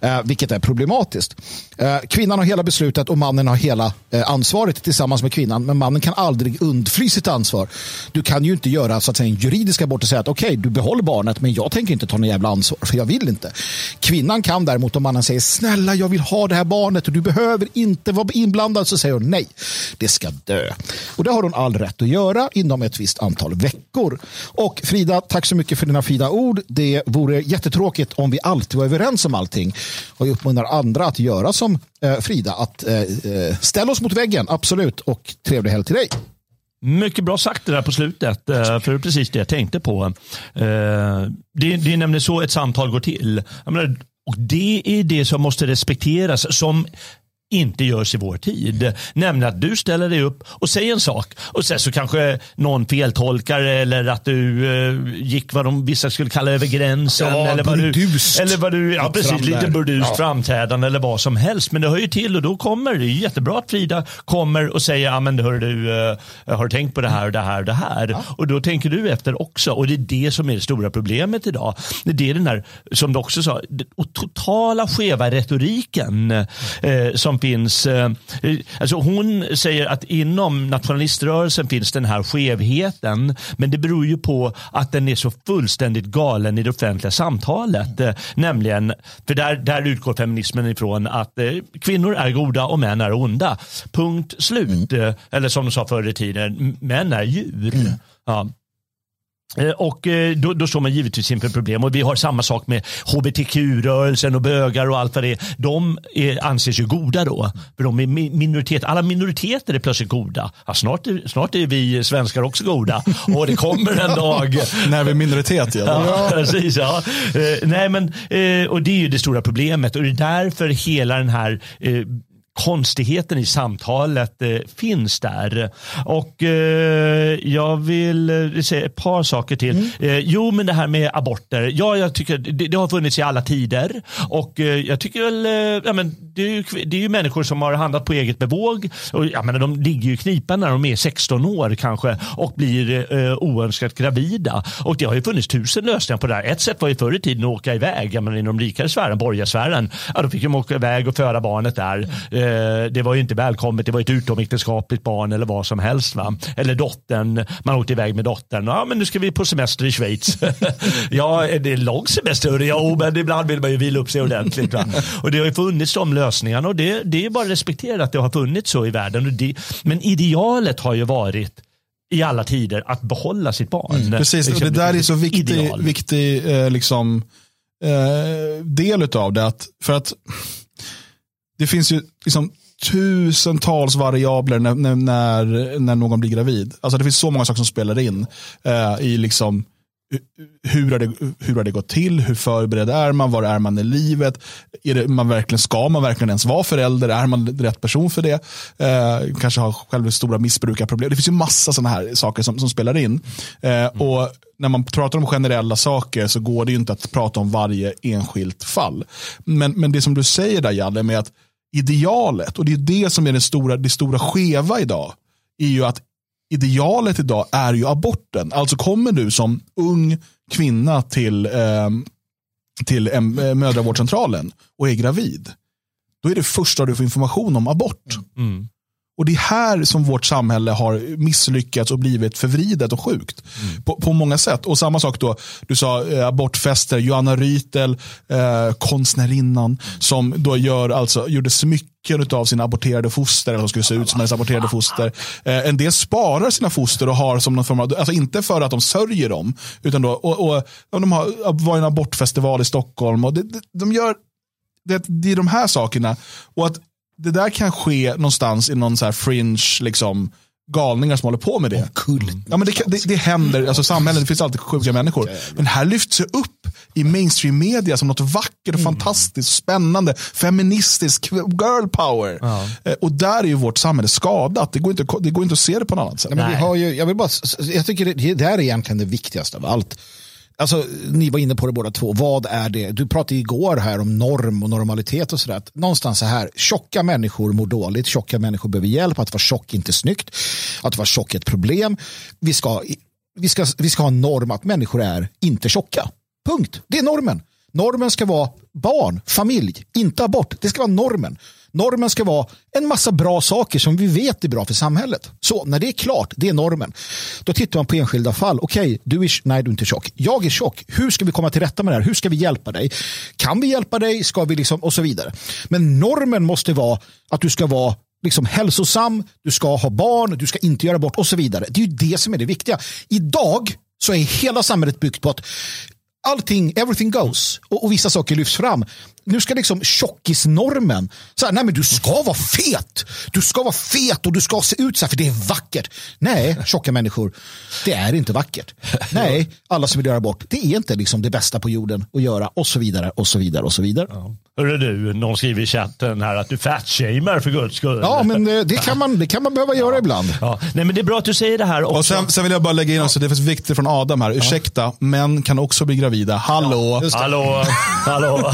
Eh, vilket är problematiskt. Eh, kvinnan har hela beslutet och mannen har hela eh, ansvaret tillsammans med kvinnan. Men mannen kan aldrig undfly sitt ansvar. Du kan ju inte göra så att säga, en juridisk abort och säga att okej, du behåller barnet men jag tänker inte ta någon jävla ansvar för jag vill inte. Kvinnan kan däremot om mannen säger snälla jag vill ha det här barnet och du behöver inte vara inblandad så säger hon nej. Det ska dö. Och det har hon all rätt att göra inom ett visst antal veckor. Och Frida, tack så mycket för dina fina ord. Det vore jättetråkigt om vi alltid var överens om allting. Och jag uppmanar andra att göra som eh, Frida, att eh, eh, ställa oss mot väggen, absolut. Och trevlig helg till dig. Mycket bra sagt det där på slutet, eh, för det är precis det jag tänkte på. Det Det, det är nämligen så ett samtal går till. Jag menar, och det är det som måste respekteras, som inte görs i vår tid. Nämligen att du ställer dig upp och säger en sak och sen så kanske någon feltolkar eller att du eh, gick vad de vissa skulle kalla över gränsen. Ja, eller vad du, eller vad du, ja precis, lite burdust Ja. framträdande eller vad som helst. Men det hör ju till och då kommer det är jättebra att Frida kommer och säger, ja men hör du, eh, har tänkt på det här och det här och det här. Och då tänker du efter också. Och det är det som är det stora problemet idag. Det är den här, som du också sa, totala skeva retoriken eh, som finns. Eh, alltså hon säger att inom nationaliströrelsen finns den här skevheten. Men det beror ju på att den är så fullständigt galen i det offentliga samtalet. Eh, nämligen, för där, där utgår feminismen ifrån att eh, kvinnor är goda och män är onda. Punkt slut. Eh, eller som de sa förr i tiden, män är djur. Ja. Eh, Och eh, då, då står man givetvis inför problem. Och vi har samma sak med hbtq-rörelsen och bögar och allt vad det är. De är, anses ju goda då. För de är mi- minoritet. Alla minoriteter är plötsligt goda. Ja, snart, är, snart är vi svenskar också goda. Och det kommer en dag. När vi är minoritet. Ja. Ja, precis. Ja. Eh, nej, men, eh, och det är ju det stora problemet och det är därför hela den här eh, konstigheten i samtalet eh, finns där. Och eh, jag vill eh, säga ett par saker till. Eh, jo, men det här med aborter. Ja, jag tycker det, det har funnits i alla tider och eh, jag tycker väl, eh, ja, men det, är ju, det är ju människor som har handlat på eget bevåg och jag menar, de ligger ju i knipan när de är 16 år kanske och blir eh, oönskat gravida. Och det har ju funnits tusen lösningar på det här. Ett sätt var ju förr i tiden att åka iväg. Jag menar, inom de rikare sfären, borgarsfären, ja, då fick de åka iväg och föda barnet där. Eh, det var ju inte välkommet. Det var ett utomäktenskapligt barn eller vad som helst. Va? Eller dottern, man åkte iväg med dottern. Ja, men nu ska vi på semester i Schweiz. ja, det är lång semester. Ja, men ibland vill man ju vila upp sig ordentligt. Va? Och det har ju funnits de lösningarna och det, det är bara att respektera att det har funnits så i världen. Och det, men idealet har ju varit i alla tider att behålla sitt barn. Precis, och det Liksom, där är så viktig, ideal. viktig eh, liksom, eh, del av det. Att, för att det finns ju liksom tusentals variabler när, när, när, någon blir gravid. Alltså det finns så många saker som spelar in eh, i liksom hur har, det, hur har det gått till? Hur förberedd är man? Var är man i livet? Är det, man verkligen, ska man verkligen ens vara förälder? Är man rätt person för det? Eh, kanske har själv stora missbrukarproblem. Det finns ju massa sådana här saker som, som spelar in. Eh, och när man pratar om generella saker så går det ju inte att prata om varje enskilt fall. Men, men det som du säger där Jalle med att idealet, och det är det som är det stora, det stora skeva idag, är ju att idealet idag är ju aborten. Alltså kommer du som ung kvinna till, eh, till ehm, eh, mödravårdscentralen och är gravid. Då är det första du får information om abort. Mm. Och det är här som vårt samhälle har misslyckats och blivit förvridet och sjukt. På, på många sätt. Och samma sak då, du sa eh, abortfester, Johanna Rytel, eh, konstnärinnan, som då gör, alltså, gjorde smycken av sina aborterade foster, eller som skulle se ut som hennes aborterade foster. Eh, en del sparar sina foster och har som någon form av, alltså inte för att de sörjer dem, utan då, och, och, och de har, var i en abortfestival i Stockholm. Och det, det, de gör, det, det är de här sakerna. Och att det där kan ske någonstans i någon så här fringe liksom, galningar som håller på med det. Ja, men det, det, det händer, alltså samhällen, det finns alltid sjuka människor. Men här lyfts det upp i mainstream media som något vackert och fantastiskt, spännande, feministiskt, girl power. Eh, Och där är ju vårt samhälle skadat. Det går inte, det går inte att se det på något annat sätt. Ja, men vi Nej. har ju, jag, vill bara, jag tycker det, det där är egentligen det viktigaste av allt. Alltså, ni var inne på det båda två. Vad är det? Du pratade igår här om norm och normalitet och sådär. Någonstans så här, tjocka människor mår dåligt, tjocka människor behöver hjälp, att vara tjock är inte snyggt, att vara tjock är ett problem. Vi ska, vi, ska, vi ska ha en norm att människor är inte tjocka. Punkt. Det är normen. Normen ska vara barn, familj, inte abort. Det ska vara normen. Normen ska vara en massa bra saker som vi vet är bra för samhället. Så när det är klart, det är normen. Då tittar man på enskilda fall. Okej, du är, nej du är inte tjock. Jag är tjock. Hur ska vi komma till rätta med det här? Hur ska vi hjälpa dig? Kan vi hjälpa dig? Ska vi liksom, och så vidare. Men normen måste vara att du ska vara liksom hälsosam, du ska ha barn, du ska inte göra bort och så vidare. Det är ju det som är det viktiga. Idag så är hela samhället byggt på att allting, everything goes och, och vissa saker lyfts fram. Nu ska liksom tjockisnormen, så här, nej men du ska vara fet, du ska vara fet och du ska se ut så här för det är vackert. Nej, tjocka människor, det är inte vackert. Nej, alla som vill göra bort, det är inte liksom det bästa på jorden att göra och så vidare och så vidare och så vidare. Ja, Hörru du, någon skriver i chatten här att du fatshamear för guds skull. men eh, det kan, man, det kan man behöva göra ibland. Ja, nej, men det är bra att du säger det här också. Och sen, sen vill jag bara lägga in också, det finns viktigt från Adam här. Ursäkta, män kan också bli gravida. Hallå? Hallå, hallå.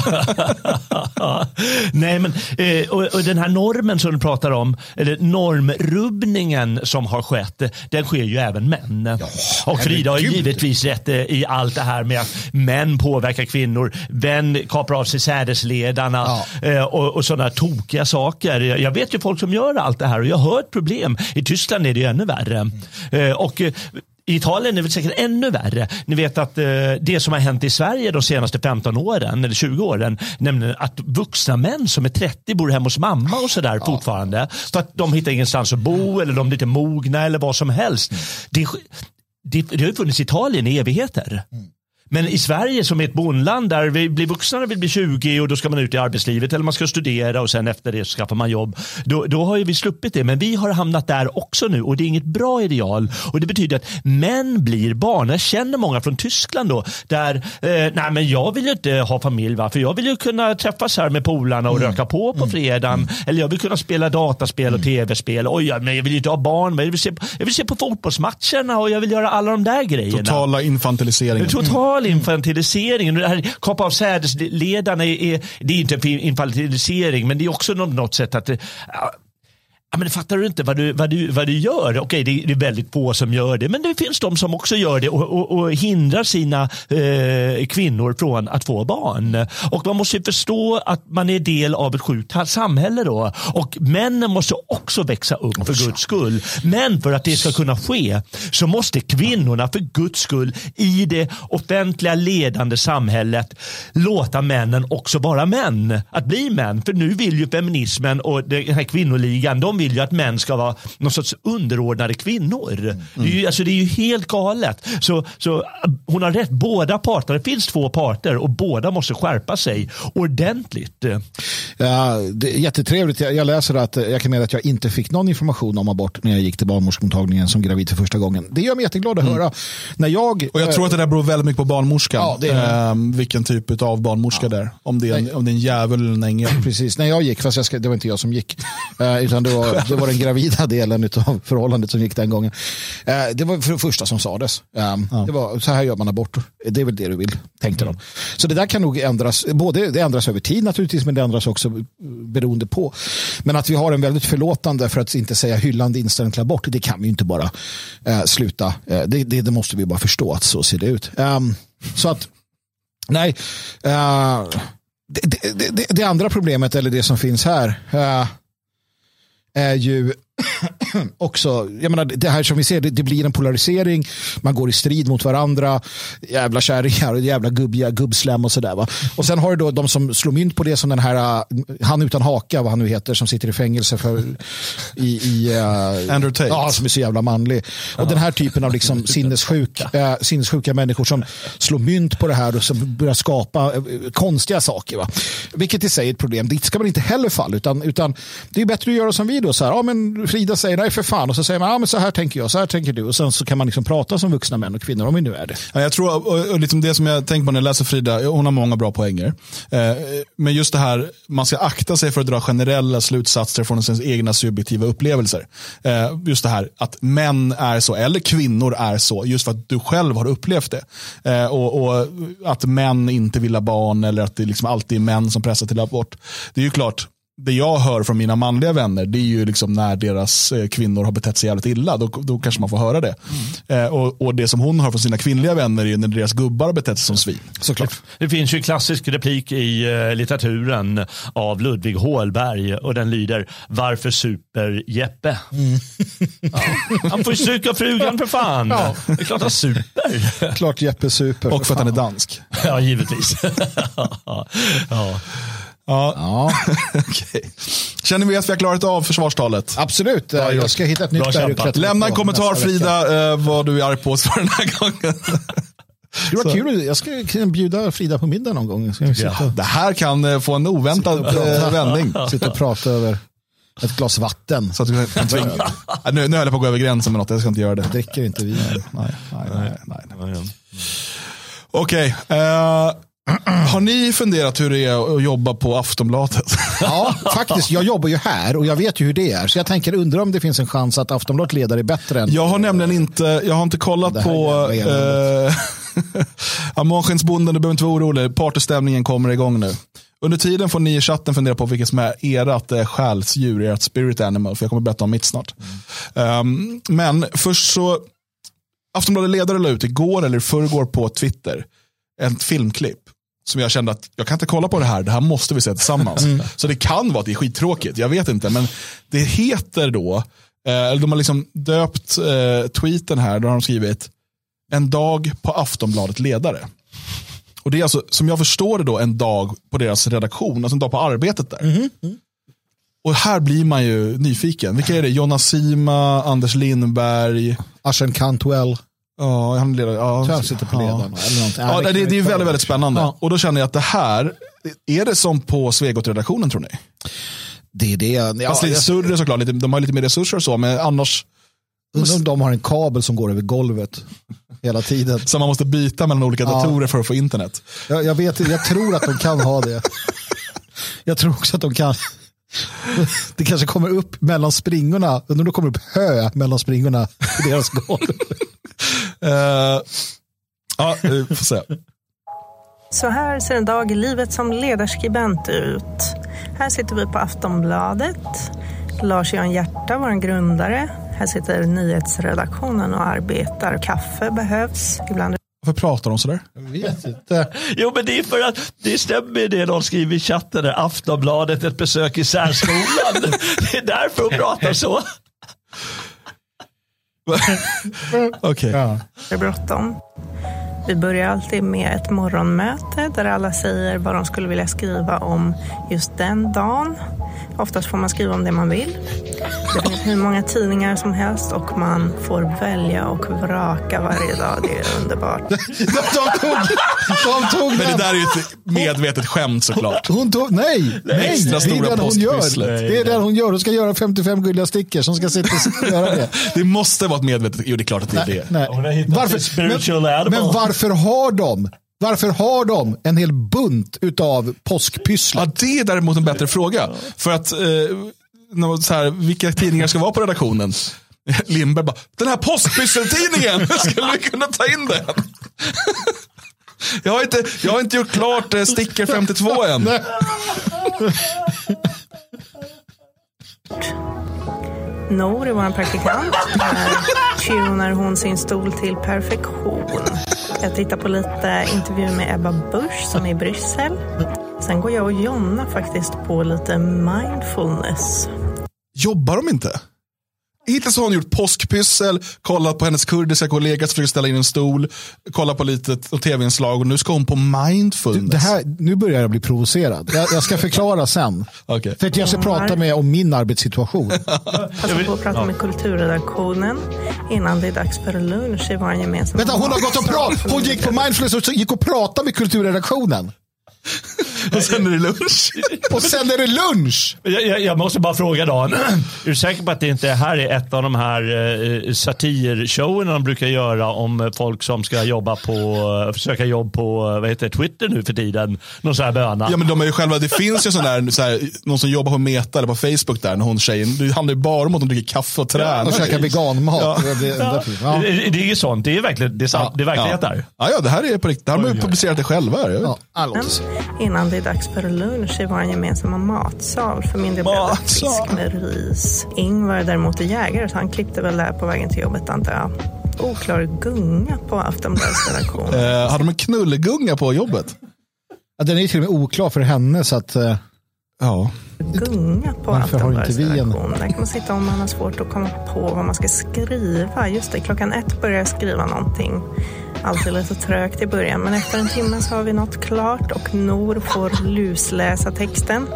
Nej, men eh, och, och den här normen som du pratar om, eller normrubbningen som har skett, den sker ju även män. och Frida har givetvis rätt eh, i allt det här med att män påverkar kvinnor, män kapar av sig sädesledarna eh, och, och sådana tokiga saker. Jag vet ju folk som gör allt det här och jag har ett problem. I Tyskland är det ju ännu värre. Eh, och eh, i Italien är det säkert ännu värre. Ni vet att eh, det som har hänt i Sverige de senaste 15 åren, eller 20 åren, nämligen att vuxna män som är 30 bor hemma hos mamma och sådär fortfarande. För att de hittar ingenstans att bo eller de är lite mogna eller vad som helst. Det, det, det har funnits i Italien i evigheter. Men i Sverige som är ett bondland där vi blir vuxna när vi blir 20 och då ska man ut i arbetslivet eller man ska studera och sen efter det så skaffar man jobb. Då, då har vi sluppit det. Men vi har hamnat där också nu och det är inget bra ideal. Och det betyder att män blir barn. Jag känner många från Tyskland då där, eh, nej men jag vill ju inte ha familj va? för jag vill ju kunna träffas här med polarna och röka på på fredagen. Eller jag vill kunna spela dataspel och tv-spel. Oj, men jag vill ju inte ha barn. Men jag, vill se på, jag vill se på fotbollsmatcherna och jag vill göra alla de där grejerna. Totala infantiliseringen. Total infantilisering. Och Det här kapa av sädesledarna är, är, det är inte infantilisering men det är också något, något sätt att det- ja, men det fattar du inte vad du, vad du, vad du gör? Okej, det, är- det är väldigt få som gör det, men det finns de som också gör det och, och, och hindrar sina eh, kvinnor från att få barn. Och man måste ju förstå att man är del av ett sjukt samhälle då. Och männen måste också växa upp för Guds skull. Men för att det ska kunna ske så måste kvinnorna för Guds skull i det offentliga ledande samhället låta männen också vara män. Att bli män. För nu vill ju feminismen och den här kvinnoligan, de vill ju att män ska vara någon sorts underordnade kvinnor. Det, är ju, alltså, det är ju helt galet. Så, så hon har rätt, båda parter, det finns två parter och båda måste skärpa sig ordentligt. Ja, det är jättetrevligt. Jag, jag läser att jag kan meddela att jag inte fick någon information om abort när jag gick till barnmorskemottagningen som gravid för första gången. Det gör mig jätteglad att höra. När jag, Och jag tror att det där beror väldigt mycket på barnmorskan. Ja, det är. Ehm, vilken typ av barnmorska det är. Om det är, en, om det är en jävel eller en ängel. Precis, när jag gick, fast jag ska, det var inte jag som gick, eh, utan det var var, det var den gravida delen av förhållandet som gick den gången. Eh, det var för det första som sades. Um, det var, så här gör man aborter. Det är väl det du vill, tänkte de. Så det där kan nog ändras. Både det ändras över tid naturligtvis, men det ändras också beroende på. Men att vi har en väldigt förlåtande, för att inte säga hyllande inställning till abort, det kan vi ju inte bara eh, sluta. Eh, det, det, det måste vi bara förstå att så ser det ut. Um, så att, nej. Det, det, det, andra problemet, eller det som finns här, är ju också, jag menar, det här som vi ser, det, det, blir en polarisering, man går i strid mot varandra, jävla kärringar och jävla gubbiga gubbslem och sådär. Och sen har du då de som slår mynt på det som den här, uh, han utan haka, vad han nu heter, som sitter i fängelse för i, i uh, Andrew Tate. Ja, som är så jävla manlig. Och den här typen av liksom sinnessjuk, uh, sinnessjuka människor som slår mynt på det här och som börjar skapa uh, konstiga saker. Va? Vilket i sig är ett problem. Dit ska man inte heller falla, utan, utan det är bättre att göra som vi då, så här, ja men Frida säger nej för fan och så säger man ja, men så här tänker jag, så här tänker du och sen så kan man liksom prata som vuxna män och kvinnor om vi nu är det. Ja, jag tror, och, och liksom det som jag tänker på när jag läser Frida, hon har många bra poänger. Eh, men just det här, man ska akta sig för att dra generella slutsatser från ens egna subjektiva upplevelser. Eh, just det här att män är så, eller kvinnor är så, just för att du själv har upplevt det. Eh, och, och, att män inte vill ha barn eller att det liksom alltid är män som pressar till abort. Det är ju klart, det jag hör från mina manliga vänner det är ju liksom när deras eh, kvinnor har betett sig jävligt illa. Då, då kanske man får höra det. Mm. Eh, och, och, det som hon hör från sina kvinnliga vänner är ju när deras gubbar har betett sig som svin. Såklart. Det, det finns ju en klassisk replik i uh, litteraturen av Ludvig Hålberg och den lyder Varför super Jeppe? Mm. ja. Han får ju stryka frugan för fan. Ja. Det är klart han super. klart Jeppe super. Och för att han är dansk. ja, givetvis. ja. Ja. ja. okay. Känner vi att vi har klarat av försvarstalet? Absolut. Ja, jag ska hitta ett nytt berg Lämna en kommentar Frida, eh, vad du är arg på oss för den här gången. Det var kul. Jag ska bjuda Frida på middag någon gång. Ska ja. Det här kan eh, få en oväntad eh, vändning. Sitta och prata över ett glas vatten. Så att du kan tvinga. nu, nu höll jag på att gå över gränsen med något, jag ska inte göra det. Jag dricker inte vin. Nej, nej, nej. nej, nej. Okej. Okay, uh, har ni funderat hur det är att jobba på Aftonbladet? Ja, faktiskt. Jag jobbar ju här och jag vet ju hur det är. Så jag tänker undra om det finns en chans att Aftonbladet ledare är bättre än... Jag har nämligen inte, jag har inte kollat på eh, ja, Månskensbonden, du behöver inte vara orolig. Partystämningen kommer igång nu. Under tiden får ni i chatten fundera på vilket som är ert eh, själsdjur, ert spirit animal. För jag kommer berätta om mitt snart. Mm. Um, men först så, Aftonbladet ledare la ut igår eller förrgår på Twitter ett filmklipp som jag kände att jag kan inte kolla på det här, det här måste vi se tillsammans. Mm. Så det kan vara att det är skittråkigt, jag vet inte. Men det heter då, eh, de har liksom döpt eh, tweeten här, där har de skrivit en dag på Aftonbladet ledare. Och det är alltså, som jag förstår det då, en dag på deras redaktion, alltså en dag på arbetet där. Mm. Mm. Och här blir man ju nyfiken. Vilka är det? Jonna Sima, Anders Lindberg. Arsen Cantwell. Ja, han leder, ja. Så sitter på ledaren. Ja, ja det, det, det är väldigt, väldigt spännande. Ja. Och då känner jag att det här, är det som på Svegot-redaktionen tror ni? Det är det. Ja, Fast lite större såklart, lite, de har lite mer resurser och så, men annars. Undrar om de har en kabel som går över golvet hela tiden. Som man måste byta mellan olika ja. datorer för att få internet. Jag, jag, vet, jag tror att de kan ha det. Jag tror också att de kan. Det kanske kommer upp mellan springorna, undrar om det kommer upp hö mellan springorna i deras golv. Uh, ja, vi får se. Så här ser en dag i livet som ledarskribent ut. Här sitter vi på Aftonbladet. Lars-Jan Hjärta, vår grundare. Här sitter nyhetsredaktionen och arbetar. Kaffe behövs. Ibland varför pratar de sådär? Jag vet inte. Jo, men det är för att det stämmer det de skriver i chatten. Där. Aftonbladet, ett besök i särskolan. det är därför de pratar så. Okej. Okay. Ja. Det är bråttom. Vi börjar alltid med ett morgonmöte där alla säger vad de skulle vilja skriva om just den dagen. Oftast får man skriva om det man vill. Det finns hur många tidningar som helst och man får välja och vraka varje dag. Det är underbart. de tog, de tog Men det där är ju ett medvetet skämt såklart. Hon tog, nej, nej, Extra stora det är det hon gör. Det är det hon gör. Hon ska göra 55 gulliga stickers. Hon ska sitta och göra det. Det måste vara ett medvetet, jo det är klart att det är det. Nej. Varför, men, men varför har de varför har de en hel bunt utav påskpysslar? Ja, det är däremot en bättre fråga. För att eh, så här, vilka tidningar ska vara på redaktionen. Lindberg bara, den här postpysseltidningen, skulle vi kunna ta in den? Jag har inte, jag har inte gjort klart eh, sticker 52 än. Nour är vår praktikant. Där tunar hon sin stol till perfektion. Jag tittar på lite intervjuer med Ebba Busch som är i Bryssel. Sen går jag och Jonna faktiskt på lite mindfulness. Jobbar de inte? Hittills har hon gjort påskpyssel, kollat på hennes kurdiska kollega som försöker ställa in en stol, kollat på lite tv-inslag och nu ska hon på mindfulness. Det här, nu börjar jag bli provocerad. Jag, jag ska förklara sen. Okej. För att jag ska prata med om min arbetssituation. Passar på att prata med kulturredaktionen innan det är dags för lunch i vår gemensamma Vänta, hon har gått och pratat. Hon gick på mindfulness och gick och pratade med kulturredaktionen. Och sen är det lunch. Och sen är det lunch. Jag, jag, jag måste bara fråga Dan. Är du säker på att det inte här är ett av de här eh, satirshowerna de brukar göra om folk som ska jobba på, eh, försöka jobb på eh, vad heter Twitter nu för tiden? Någon sån här böna. Ja men de är ju själva, det finns ju sån där, så här, någon som jobbar på Meta eller på Facebook där, när hon tjejen, det handlar ju bara om att de dricker kaffe och tränar. Och käkar veganmat. Ja. Det- det- därför- ja. Det, det är ju sånt. Det är verkligen det är, sant, det är verklighet ja. där. Ja, ja, det här är på riktigt. Det här har de publicerat det själva. Här. Ja, alldeles. Innan det är dags för lunch i vår gemensamma matsal. För min del blev det fisk med ris. Ingvar däremot är jägare så han klippte väl där på vägen till jobbet antar jag. Oklar gunga på Aftonbladets redaktion. Eh, hade de en knullegunga på jobbet? Ja, den är ju till och med oklar för henne. Så att, eh, Ja. Gunga på Aftonbladets redaktion. Där kan man sitta om man har svårt att komma på vad man ska skriva. Just det, klockan ett börjar jag skriva någonting. Alltid lite trögt i början, men efter en timme så har vi något klart och Nor får lusläsa texten.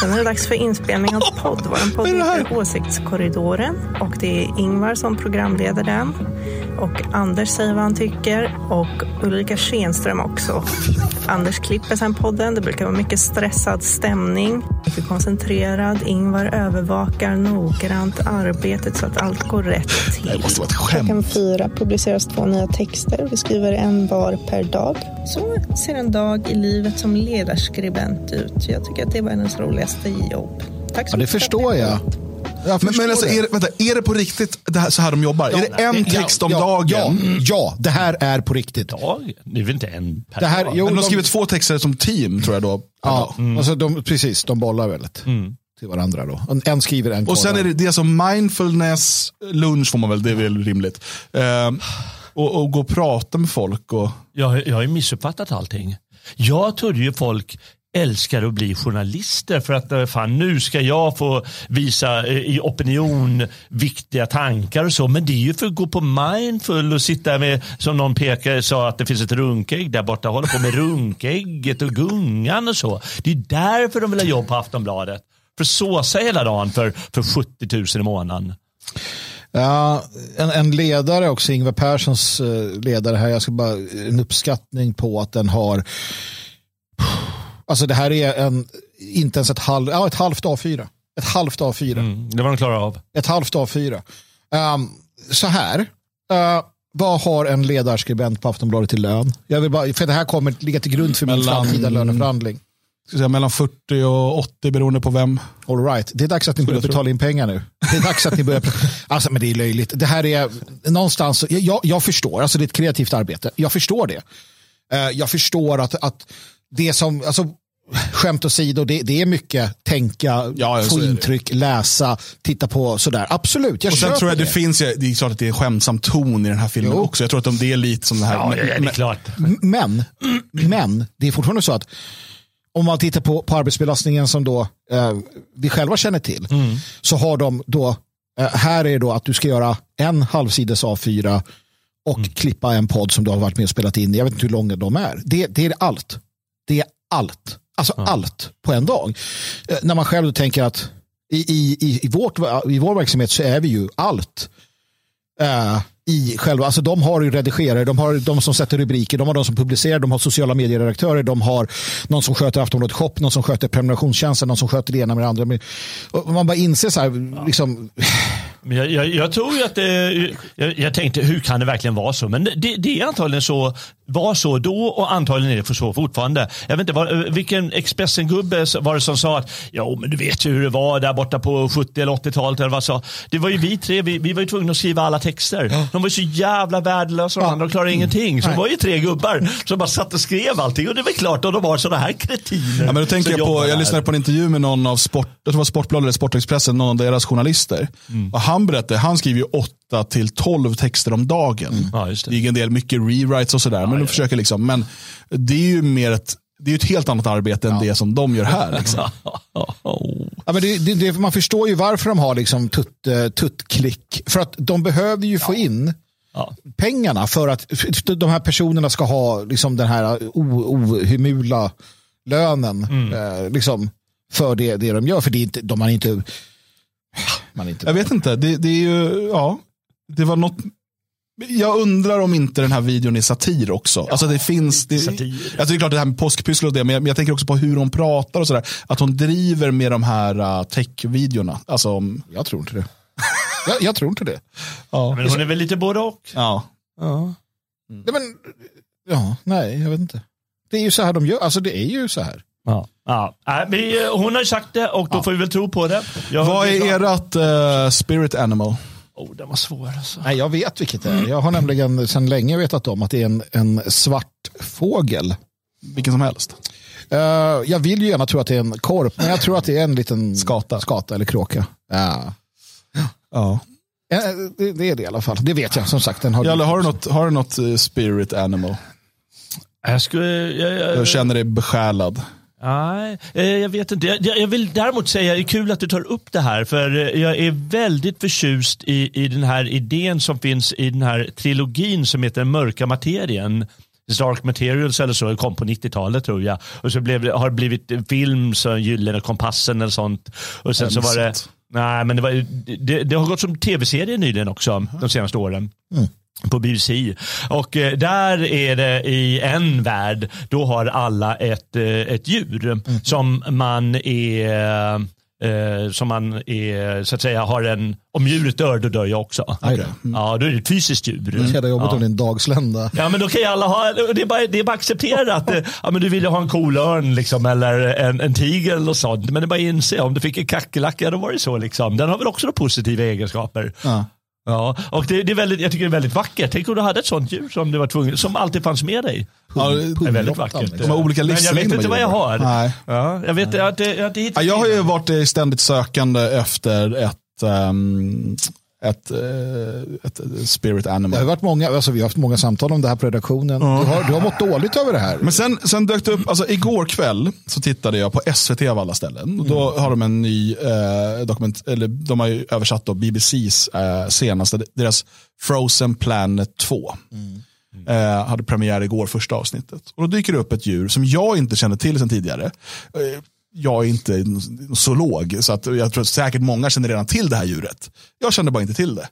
Sen är det dags för inspelning av podd. Vår podd heter Åsiktskorridoren och det är Ingvar som programleder den. Och Anders säger vad han tycker och Ulrika Schenström också. Anders klipper sen podden. Det brukar vara mycket stressad stämning. Mycket koncentrerad. Ingvar övervakar noggrant arbetet så att allt går rätt till. Det måste vara ett skämt. Klockan fyra publiceras två nya texter. Vi skriver en var per dag. Så ser en dag i livet som ledarskribent ut. Jag tycker att det var hennes roligaste jobb. Tack så ja, det mycket. förstår jag. jag Men, förstår men alltså, det. är, det, vänta, är det på riktigt det här, så här de jobbar? är det en Ja, text om ja, dagen? Ja, ja, det här är på riktigt. Dag? Det är väl inte en per Det här, dag? jo, Men de de- skriver två texter som team tror jag då. Ja, alltså de, precis. De bollar väldigt till varandra. Då. En- skriver, en Och sen kollar. är det, det är som mindfulness, lunch får man väl, det är väl rimligt. Ehm, och, och gå och prata med folk. Och, Jag, jag har ju missuppfattat allting. Jag trodde ju folk älskar att bli journalister för att eh, fan, nu ska jag få visa eh, i opinion viktiga tankar och så. Men det är ju för att gå på mindful och sitta med, som någon pekade sa att det finns ett runkägg där borta, Håller på med runkägget och gungan och så. Det är därför de vill ha jobb på Aftonbladet. För att såsa hela dagen för, för 70 000 i månaden. Ja, en, en ledare också, Ingvar Perssons eh, ledare här, jag ska bara en uppskattning på att den har Alltså det här är en, inte ens ett, halv, ja, ett halvt A4. Ett halvt A4. Mm, det var de klara av. Ett halvt A4. Um, så här. Uh, vad har en ledarskribent på Aftonbladet i lön? Jag vill bara, för det här kommer ligga till grund för min Mellan- framtida löneförhandling. Säga, mellan 40 och 80 beroende på vem. All right. Det är dags att ni börjar betala in pengar nu. Det är dags att ni börjar... Alltså, men det är löjligt. Det här är någonstans... Jag, jag, förstår, alltså det är ett kreativt arbete. Jag förstår det. Eh, jag förstår att, att det som... Alltså, skämt åsido, det, det är mycket tänka, Ja, få intryck, läsa, titta på sådär. Absolut, jag Och sen tror jag det det. finns, det är klart att det är en skämtsam ton i den här filmen Jo. också. Jag tror att de, det är lite som det här. Ja, men- ja, det är men- klart. Men, men det är fortfarande så att om man tittar på, på arbetsbelastningen som då eh, vi själva känner till så har de då, eh, här är då att du ska göra en halvsides A4 och klippa en podd som du har varit med och spelat in. Jag vet inte hur långa de är. Det, det är allt. Det är allt. Alltså allt på en dag. Eh, när man själv tänker att i, i, i, i, vårt, i vår verksamhet så är vi ju allt Eh, i själva, alltså de har ju redigerare, de har de som sätter rubriker, de har de som publicerar, de har sociala medieredaktörer, de har någon som sköter Aftonbladet Shop, någon som sköter prenumerationstjänsten, någon som sköter det ena med det andra. Och man bara inser så här, liksom, men jag, jag, jag tror ju att det, jag, jag tänkte, hur kan det verkligen vara så? Men det, det är antagligen så, var så då och antagligen är det för så fortfarande. Jag vet inte, var, vilken Expressen-gubbe var det som sa att, ja men du vet ju hur det var där borta på 70 eller 80-talet eller vad så. Det var ju vi tre, vi, vi var ju tvungna att skriva alla texter. De var ju så jävla värdelösa, de andra klarade ingenting. Så det var ju tre gubbar som bara satt och skrev allting och det var klart att de var sådana här kretiner. Ja, men då tänker jag på, jag lyssnade på en intervju med någon av Sport, jag tror det var Sportbladet eller Sportexpressen, någon av deras journalister. Mm. Han berättade, han skriver ju 8 till 12 texter om dagen. Mm. Ja, just det. det är en del, mycket rewrites och sådär. men de försöker liksom, men det är ju mer ett, det är ju ett helt annat arbete än det som de gör här. Liksom. Ja, men det, det, det, man förstår ju varför de har liksom tutt, eh, tuttklick. För att de behövde ju få in Ja. pengarna för att de här personerna ska ha liksom den här ohemula lönen. Mm. Eh, liksom, för det, det de gör. För det är inte, de har inte... Man inte Jag vet inte, det, det är ju, ja, det var något. Jag undrar om inte den här videon är satir också. alltså det finns, det, satir. alltså det är klart det här med påskpyssel och det, men jag, men jag tänker också på hur hon pratar och sådär. Att hon driver med de här uh, tech-videorna. Alltså, Jag tror inte det. jag, jag tror inte det. ja. Men hon är väl lite både och. ja. Ja. Nej, men, ja, nej, jag vet inte. Det är ju så här de gör. Alltså det är ju så här. Ja. Ja. Nej, vi, hon har sagt det och då får vi väl tro på det. Jag, Vad är ert uh, spirit animal? Oh, den var svår alltså. Nej, jag vet vilket det är. Jag har nämligen sedan länge vetat om att det är en, en svart fågel. Vilken som helst. Eh, jag vill ju gärna tro att det är en korp, men jag tror att det är en liten Skata. skata eller kråka. Ja. Ja. Eh, det, det är det i alla fall. Det vet jag som sagt. Den har Jalle, har du något, har du något eh, spirit animal? Jag, skulle, jag, jag, Du känner dig besjälad. Nej, eh, jag vet inte. Jag, vill däremot säga, det är kul att du tar upp det här, för eh, jag är väldigt förtjust i, i den här idén som finns i den här trilogin som heter Mörka materien. Dark Materials eller så, kom på 90-talet tror jag. Och så blev, har det blivit film, så Gyllene kompassen eller sånt. Och sen så var det, nej men det, var, det, det har gått som tv-serie nyligen också, de senaste åren på BBC. Och eh, där är det i en värld, då har alla ett, eh, ett djur som man är eh, som man är, så att säga, har en, om djuret dör, då dör jag också. Då. Ja, då är det ett fysiskt djur. Jävla jobbigt ja. om det är en dagslända. Ja men då kan ju alla ha, det är bara, det är bara accepterat. eh, Ja, men du vill ju ha en kolörn liksom, eller en, en tiger eller sånt. Men det är bara att inse, om du fick en kackerlacka då var det så. Liksom. Den har väl också positiva egenskaper. Ja. Ja, och det, det är väldigt, jag tycker det är väldigt vackert. Tänk om du hade ett sånt djur som, du var tvungen, som alltid fanns med dig. Ja, Det är väldigt vackert. liksom. De har olika Men jag vet inte vad jag har. Nej. Ja, jag vet jag har inte, jag har inte Ja, hittat jag har ju varit ständigt sökande efter ett, ehm, ett, eh, ett spirit Det har animal. varit många, alltså vi har haft många samtal om det här på redaktionen. Du, har, du har mått dåligt över det här. Men sen, sen dök det upp, alltså igår kväll så tittade jag på SVT av alla ställen. Och då har de en ny eh, dokument, eller de har ju översatt då BBCs eh, senaste, deras Frozen Planet 2. Eh, hade premiär igår, första avsnittet. Och då dyker det upp ett djur som jag inte kände till sedan tidigare. Jag är inte zoolog, så att jag tror att säkert många känner redan till det här djuret. Jag kände bara inte till det.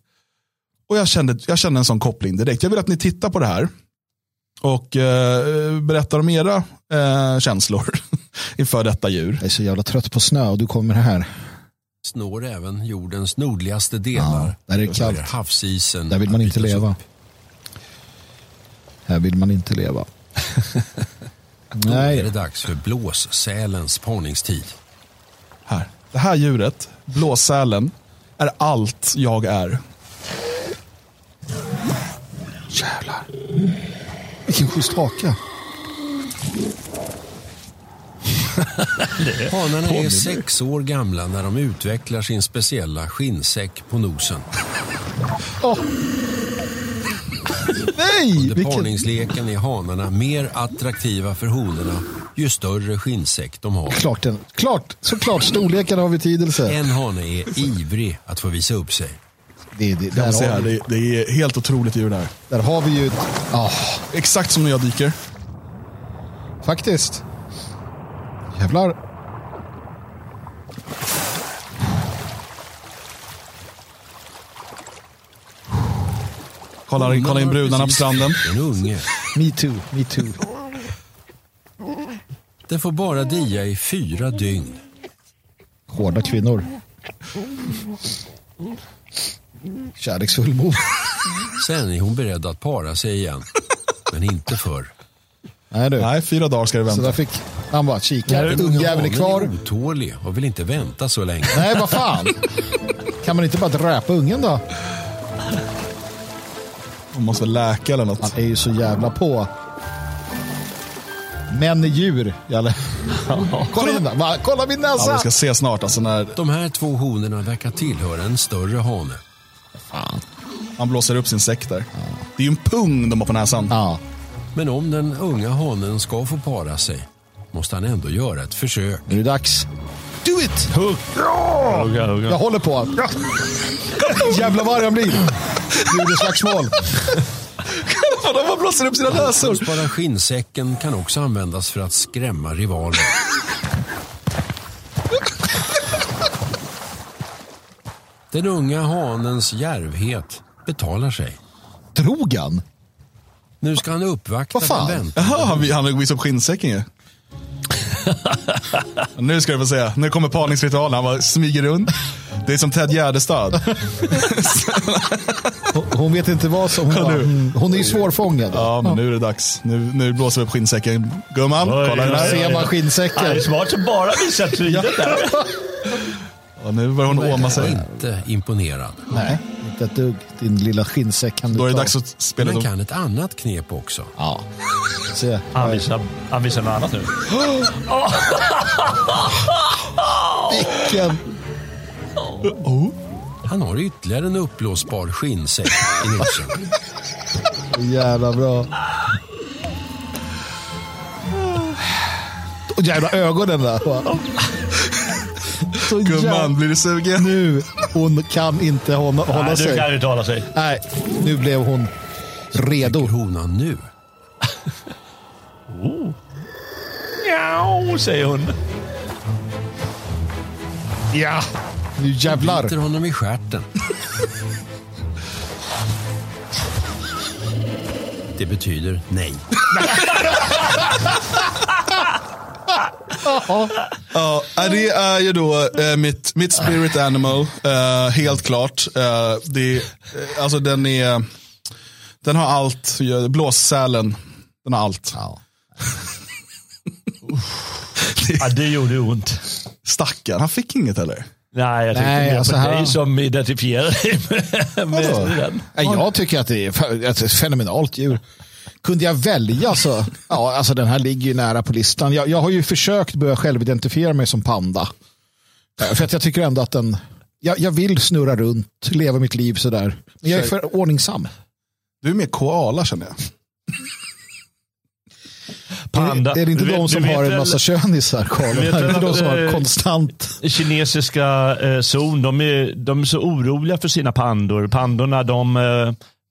Och jag kände, jag kände en sån koppling direkt. Jag vill att ni tittar på det här och eh, berättar om era eh, känslor inför detta djur. Jag är så jävla trött på snö och du kommer här. snår även jordens nordligaste delar. Ja, där är det kallt. Havsisen. Där vill man inte leva. upp. Här vill man inte leva. Då är det dags för blåssälens parningstid. Här. Det här djuret, blåsälen, är allt jag är. jävlar. Vilken schysst haka. Hanarna är sex år gamla när de utvecklar sin speciella skinnsäck på nosen. Nej! Under Vilken... parningsleken är hanarna mer attraktiva för honorna ju större skinnsäck de har. Klart, den, klart, såklart storleken har betydelse. En hane är ivrig att få visa upp sig. Det, det, där, vi, det, det är helt otroligt djur där. där har vi ju ett... Ah, Exakt som när jag dyker. faktiskt. Jävlar. Kolla, kolla in brudarna på stranden. En unge. Me too, me too. Den får bara dia i fyra dygn. Hårda kvinnor. Kärleksfull mor. Sen är hon beredd att para sig igen. Men inte förr. Nej du. Nej, fyra dagar ska det Så vänta. där fick han bara kika. Ungjäveln är kvar. är otålig och vill inte vänta så länge. Nej, vad fan. Kan man inte bara dräpa ungen då? Man måste väl läka eller något. Han är ju så jävla på. Män är djur, Jalle. Kolla in där. Va? Kolla min Ja, näsa. vi ska se snart. Alltså när De här två honorna verkar tillhöra en större hane. han blåser upp sin säck där. Det är ju en pung de har på näsan. Ja. Men om den unga hanen ska få para sig måste han ändå göra ett försök. Nu är det dags. Do it! Hugga, hugga. Jag håller på. Jävlar vad arg han blir. Nu är det slagsmål. de har blåser upp sina näsor. Bara skinnsäcken kan också användas för att skrämma rivaler. Den unga hanens djärvhet betalar sig. Drog han? Nu ska han uppvakta Vad fan? Jaha, han, han har visat upp skinnsäcken ju. nu ska du få se. Nu kommer parningsritualen. Han bara smyger runt. Det är som Ted Gärdestad. Hon- vet inte vad som... Hon, bara, hon är ju svårfångad. Ja, men nu är det dags. Nu, nu blåser vi upp skinnsäcken. Gumman, kolla den här. Ser man Han är skinnsäcken? smart som bara visar trynet där. Och nu börjar hon åma sig. inte imponerad. Nej, inte ett dugg. Din lilla skinnsäck kan du Då är det ta. dags att spela. Men dem. kan ett annat knep också. Ja. Se. Han visar, han visar något annat nu. Vilken... Han har ytterligare en uppblåsbar skinnsäck i nosen. Jävla bra. Och jävla ögonen där. va? Så Gumman, jävla... blir du sugen? Nu, hon kan inte hålla, hålla Nej, nu sig. kan du inte hålla sig. Nej, nu blev hon redo. Honan nu. Ja, säger hon. Ja, nu jävlar. Biter honom i stjärten. Det betyder nej. Ja, det är ju då eh, mitt, mitt spirit animal, eh, helt klart. Eh, det, eh, alltså den är, den har allt, blåssälen, den har allt. Ja. Ja, det gjorde ont. Stackarn, han fick inget heller. Nej, jag tänkte Nej, mer alltså på här- dig som identifierar dig med, med den. Nej, Jag tycker att det är fa- att det är ett fenomenalt djur. Kunde jag välja så, ja, alltså den här ligger ju nära på listan. Jag, jag har ju försökt börja självidentifiera mig som panda. Eh, För att jag tycker ändå att den, jag, jag vill snurra runt, leva mitt liv sådär. Men jag är för ordningsam. Du är mer koala känner jag. Panda. Det är inte Du vet- de som har en väl- massa könisar, Karl. Det är de som har eh, konstant. kinesiska eh, zon, de är, de är så oroliga för sina pandor. Pandorna de, eh,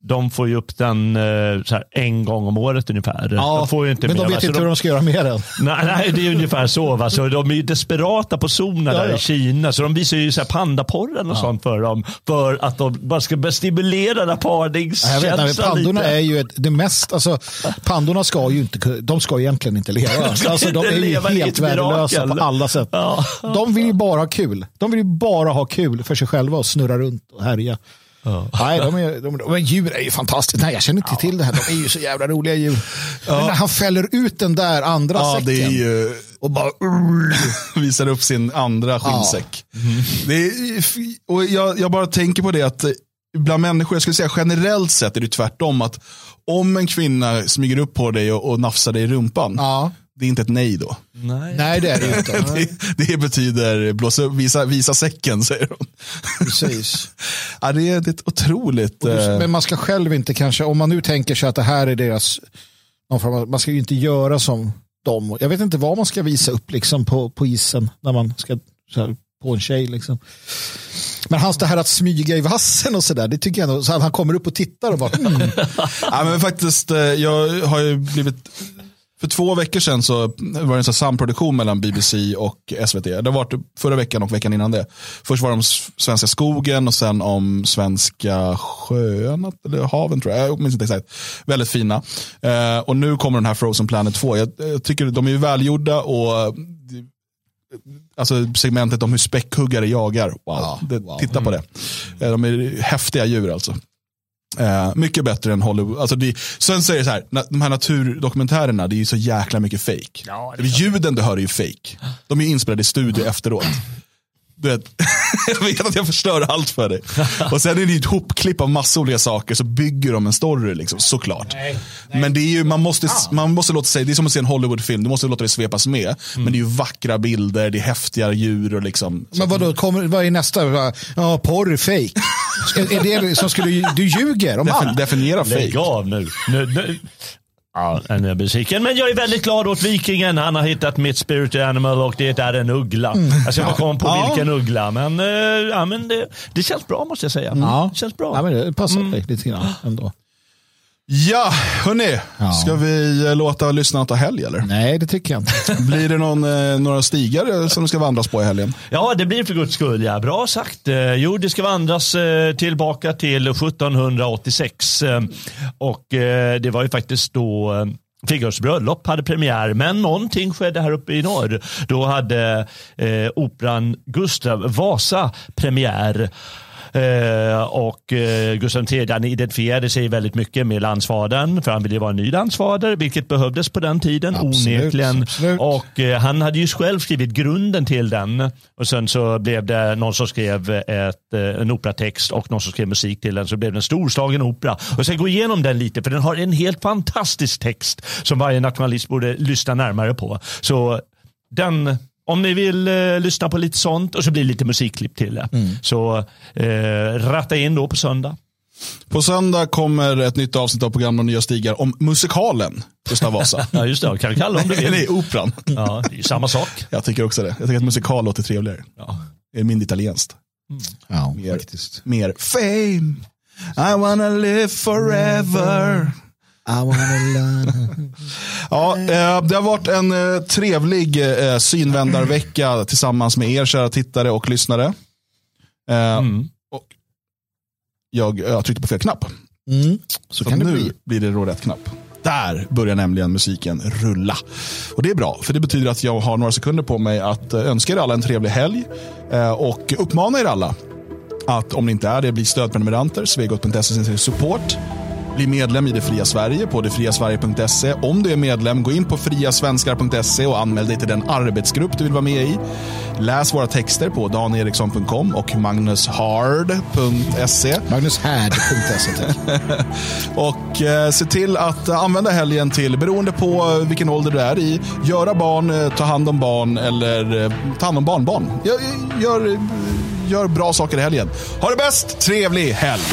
de får ju upp den eh, här, en gång om året ungefär. de får ju inte men mer, de va? vet Så inte hur de ska göra med den. Nej, nej, det är ungefär så. Va? Så de är ju desperata på zonen Ja, där ja. i Kina. Så de visar ju så här pandaporren och sånt för dem. För att de bara ska stimulera den här Ja, parningskänslan pandorna lite. är ju ett, det mest, alltså, pandorna ska ju inte, de ska egentligen inte leva. Alltså, de är ju helt värdelösa mirakel. på alla sätt. Ja. De vill ju bara ha kul. De vill ju bara ha kul för sig själva och snurra runt och härja. Nej, de är, de, de, men djur är ju fantastiskt. Nej, jag känner inte till det här. De är ju så jävla roliga djur. Men när han fäller ut den där andra Ja, säcken. det är ju, Och bara... visar upp sin andra skinnsäck. Det är, och jag, jag bara tänker på det att bland människor, jag skulle säga generellt sett är det tvärtom. att Om en kvinna smyger upp på dig och, och nafsar dig i rumpan, Ja. Det är inte ett nej då. Nej, det är det ju inte. Det, det betyder blåsa visa, visa säcken, säger hon. Precis. Ja, det, är, det är ett otroligt... eh, Men man ska själv inte kanske, om man nu tänker sig att det här är deras, någon form av- man ska ju inte göra som dem. Jag vet inte vad man ska visa upp liksom på, på isen när man ska så här, på en tjej. Liksom. Men hans det här att smyga i vassen och sådär, det tycker jag nog, så att han kommer upp och tittar och bara, mm, Ja, men faktiskt, eh, jag har ju blivit... För två veckor sedan så var det en samproduktion mellan BBC och SVT. Det varit förra veckan och veckan innan det. Först var det om svenska skogen och sen om svenska sjöarna, eller haven tror jag. Jag minns inte exakt. Väldigt fina. Eh, och nu kommer den här Frozen Planet 2. Jag, jag tycker de är ju välgjorda och alltså segmentet om hur späckhuggare jagar. Wow. Ja, wow. Titta på det. Eh, De är häftiga djur alltså. Eh, mycket bättre än Hollywood. Alltså det, sen säger det så här, na- de här naturdokumentärerna, det är ju så jäkla mycket fake. Ja, det är Ljuden du hör är ju fake. De är inspelade i studio efteråt. Du vet, jag vet att jag förstör allt för dig. Och sen är det ju ett hopklipp av massa olika saker så bygger de en story liksom, såklart. Men det är ju, man måste, man måste låta sig, det är som att se en Hollywoodfilm, du måste låta det svepas med. Men det är ju vackra bilder, det är häftiga djur och liksom. Men vadå, kommer, vad är nästa? Ja, porr, fake. är, är det som skulle, du ljuger om Defin, allt. definiera Lägg fake. av nu. nu, nu. Ja, nu är jag besviken. Men jag är väldigt glad åt vikingen. Han har hittat mitt spirit animal och det är en uggla. Jag ska bara komma på Ja. vilken uggla. Men, eh, ja, men det, det känns bra måste jag säga. Ja. Det känns bra. Ja, men det passar dig lite grann ändå. Ja, hörni. Ja. Ska vi eh, låta lyssnarna ta helg eller? Nej, det tycker jag inte. Blir det någon, eh, några stigar som det ska vandras på i helgen? Ja, det blir för guds skull. Ja. Bra sagt. Eh, Jo, det ska vandras eh, tillbaka till 1786. Eh, Och det var ju faktiskt då Figaros bröllop hade premiär, men någonting skedde här uppe i norr. Då hade eh, operan Gustav Vasa premiär. Eh, och eh, Gustav III han identifierade sig väldigt mycket med landsfadern för han ville vara en ny landsfader vilket behövdes på den tiden Absolut, onekligen. absolut. Och eh, han hade ju själv skrivit grunden till den och sen så blev det någon som skrev ett, en operatext och någon som skrev musik till den så blev det en storslagen opera. Och ska gå igenom den lite för den har en helt fantastisk text som varje nationalist borde lyssna närmare på. Så den om ni vill eh, lyssna på lite sånt och så blir det lite musikklipp till det. Så eh, ratta in då på söndag. På söndag kommer ett nytt avsnitt av programmet Nya Stigar om musikalen Gustav Vasa. Ja just det, kan du kalla om du vill. operan. Ja, det är ju samma sak. Jag tycker också det. Jag tycker att musikal låter trevligare. Ja. Det är mindre italienskt. Ja, Mer, faktiskt. mer fame. I wanna live forever. Ja, eh, det har varit en eh, trevlig eh, synvändarvecka tillsammans med er kära tittare och lyssnare. Mm. och jag, jag tryckte på fel knapp. Mm, så Så kan det nu bli. blir det då rätt knapp. Där börjar nämligen musiken rulla. Och det är bra, för det betyder att jag har några sekunder på mig att önska er alla en trevlig helg. Och uppmana er alla att om ni inte är det, bli stödprenumeranter. Svegot.se support. Bli medlem i Det Fria Sverige på detfriasverige.se. Om du är medlem, gå in på friasvenskar.se och anmäl dig till den arbetsgrupp du vill vara med i. Läs våra texter på danieriksson.com och magnushard.se. Magnushärd.se tack. Och eh, se till att eh, använda helgen till, beroende på eh, vilken ålder du är i, göra barn, eh, ta hand om barn eller ta hand om barnbarn. Gör, gör, gör bra saker i helgen. Ha det bäst, trevlig helg!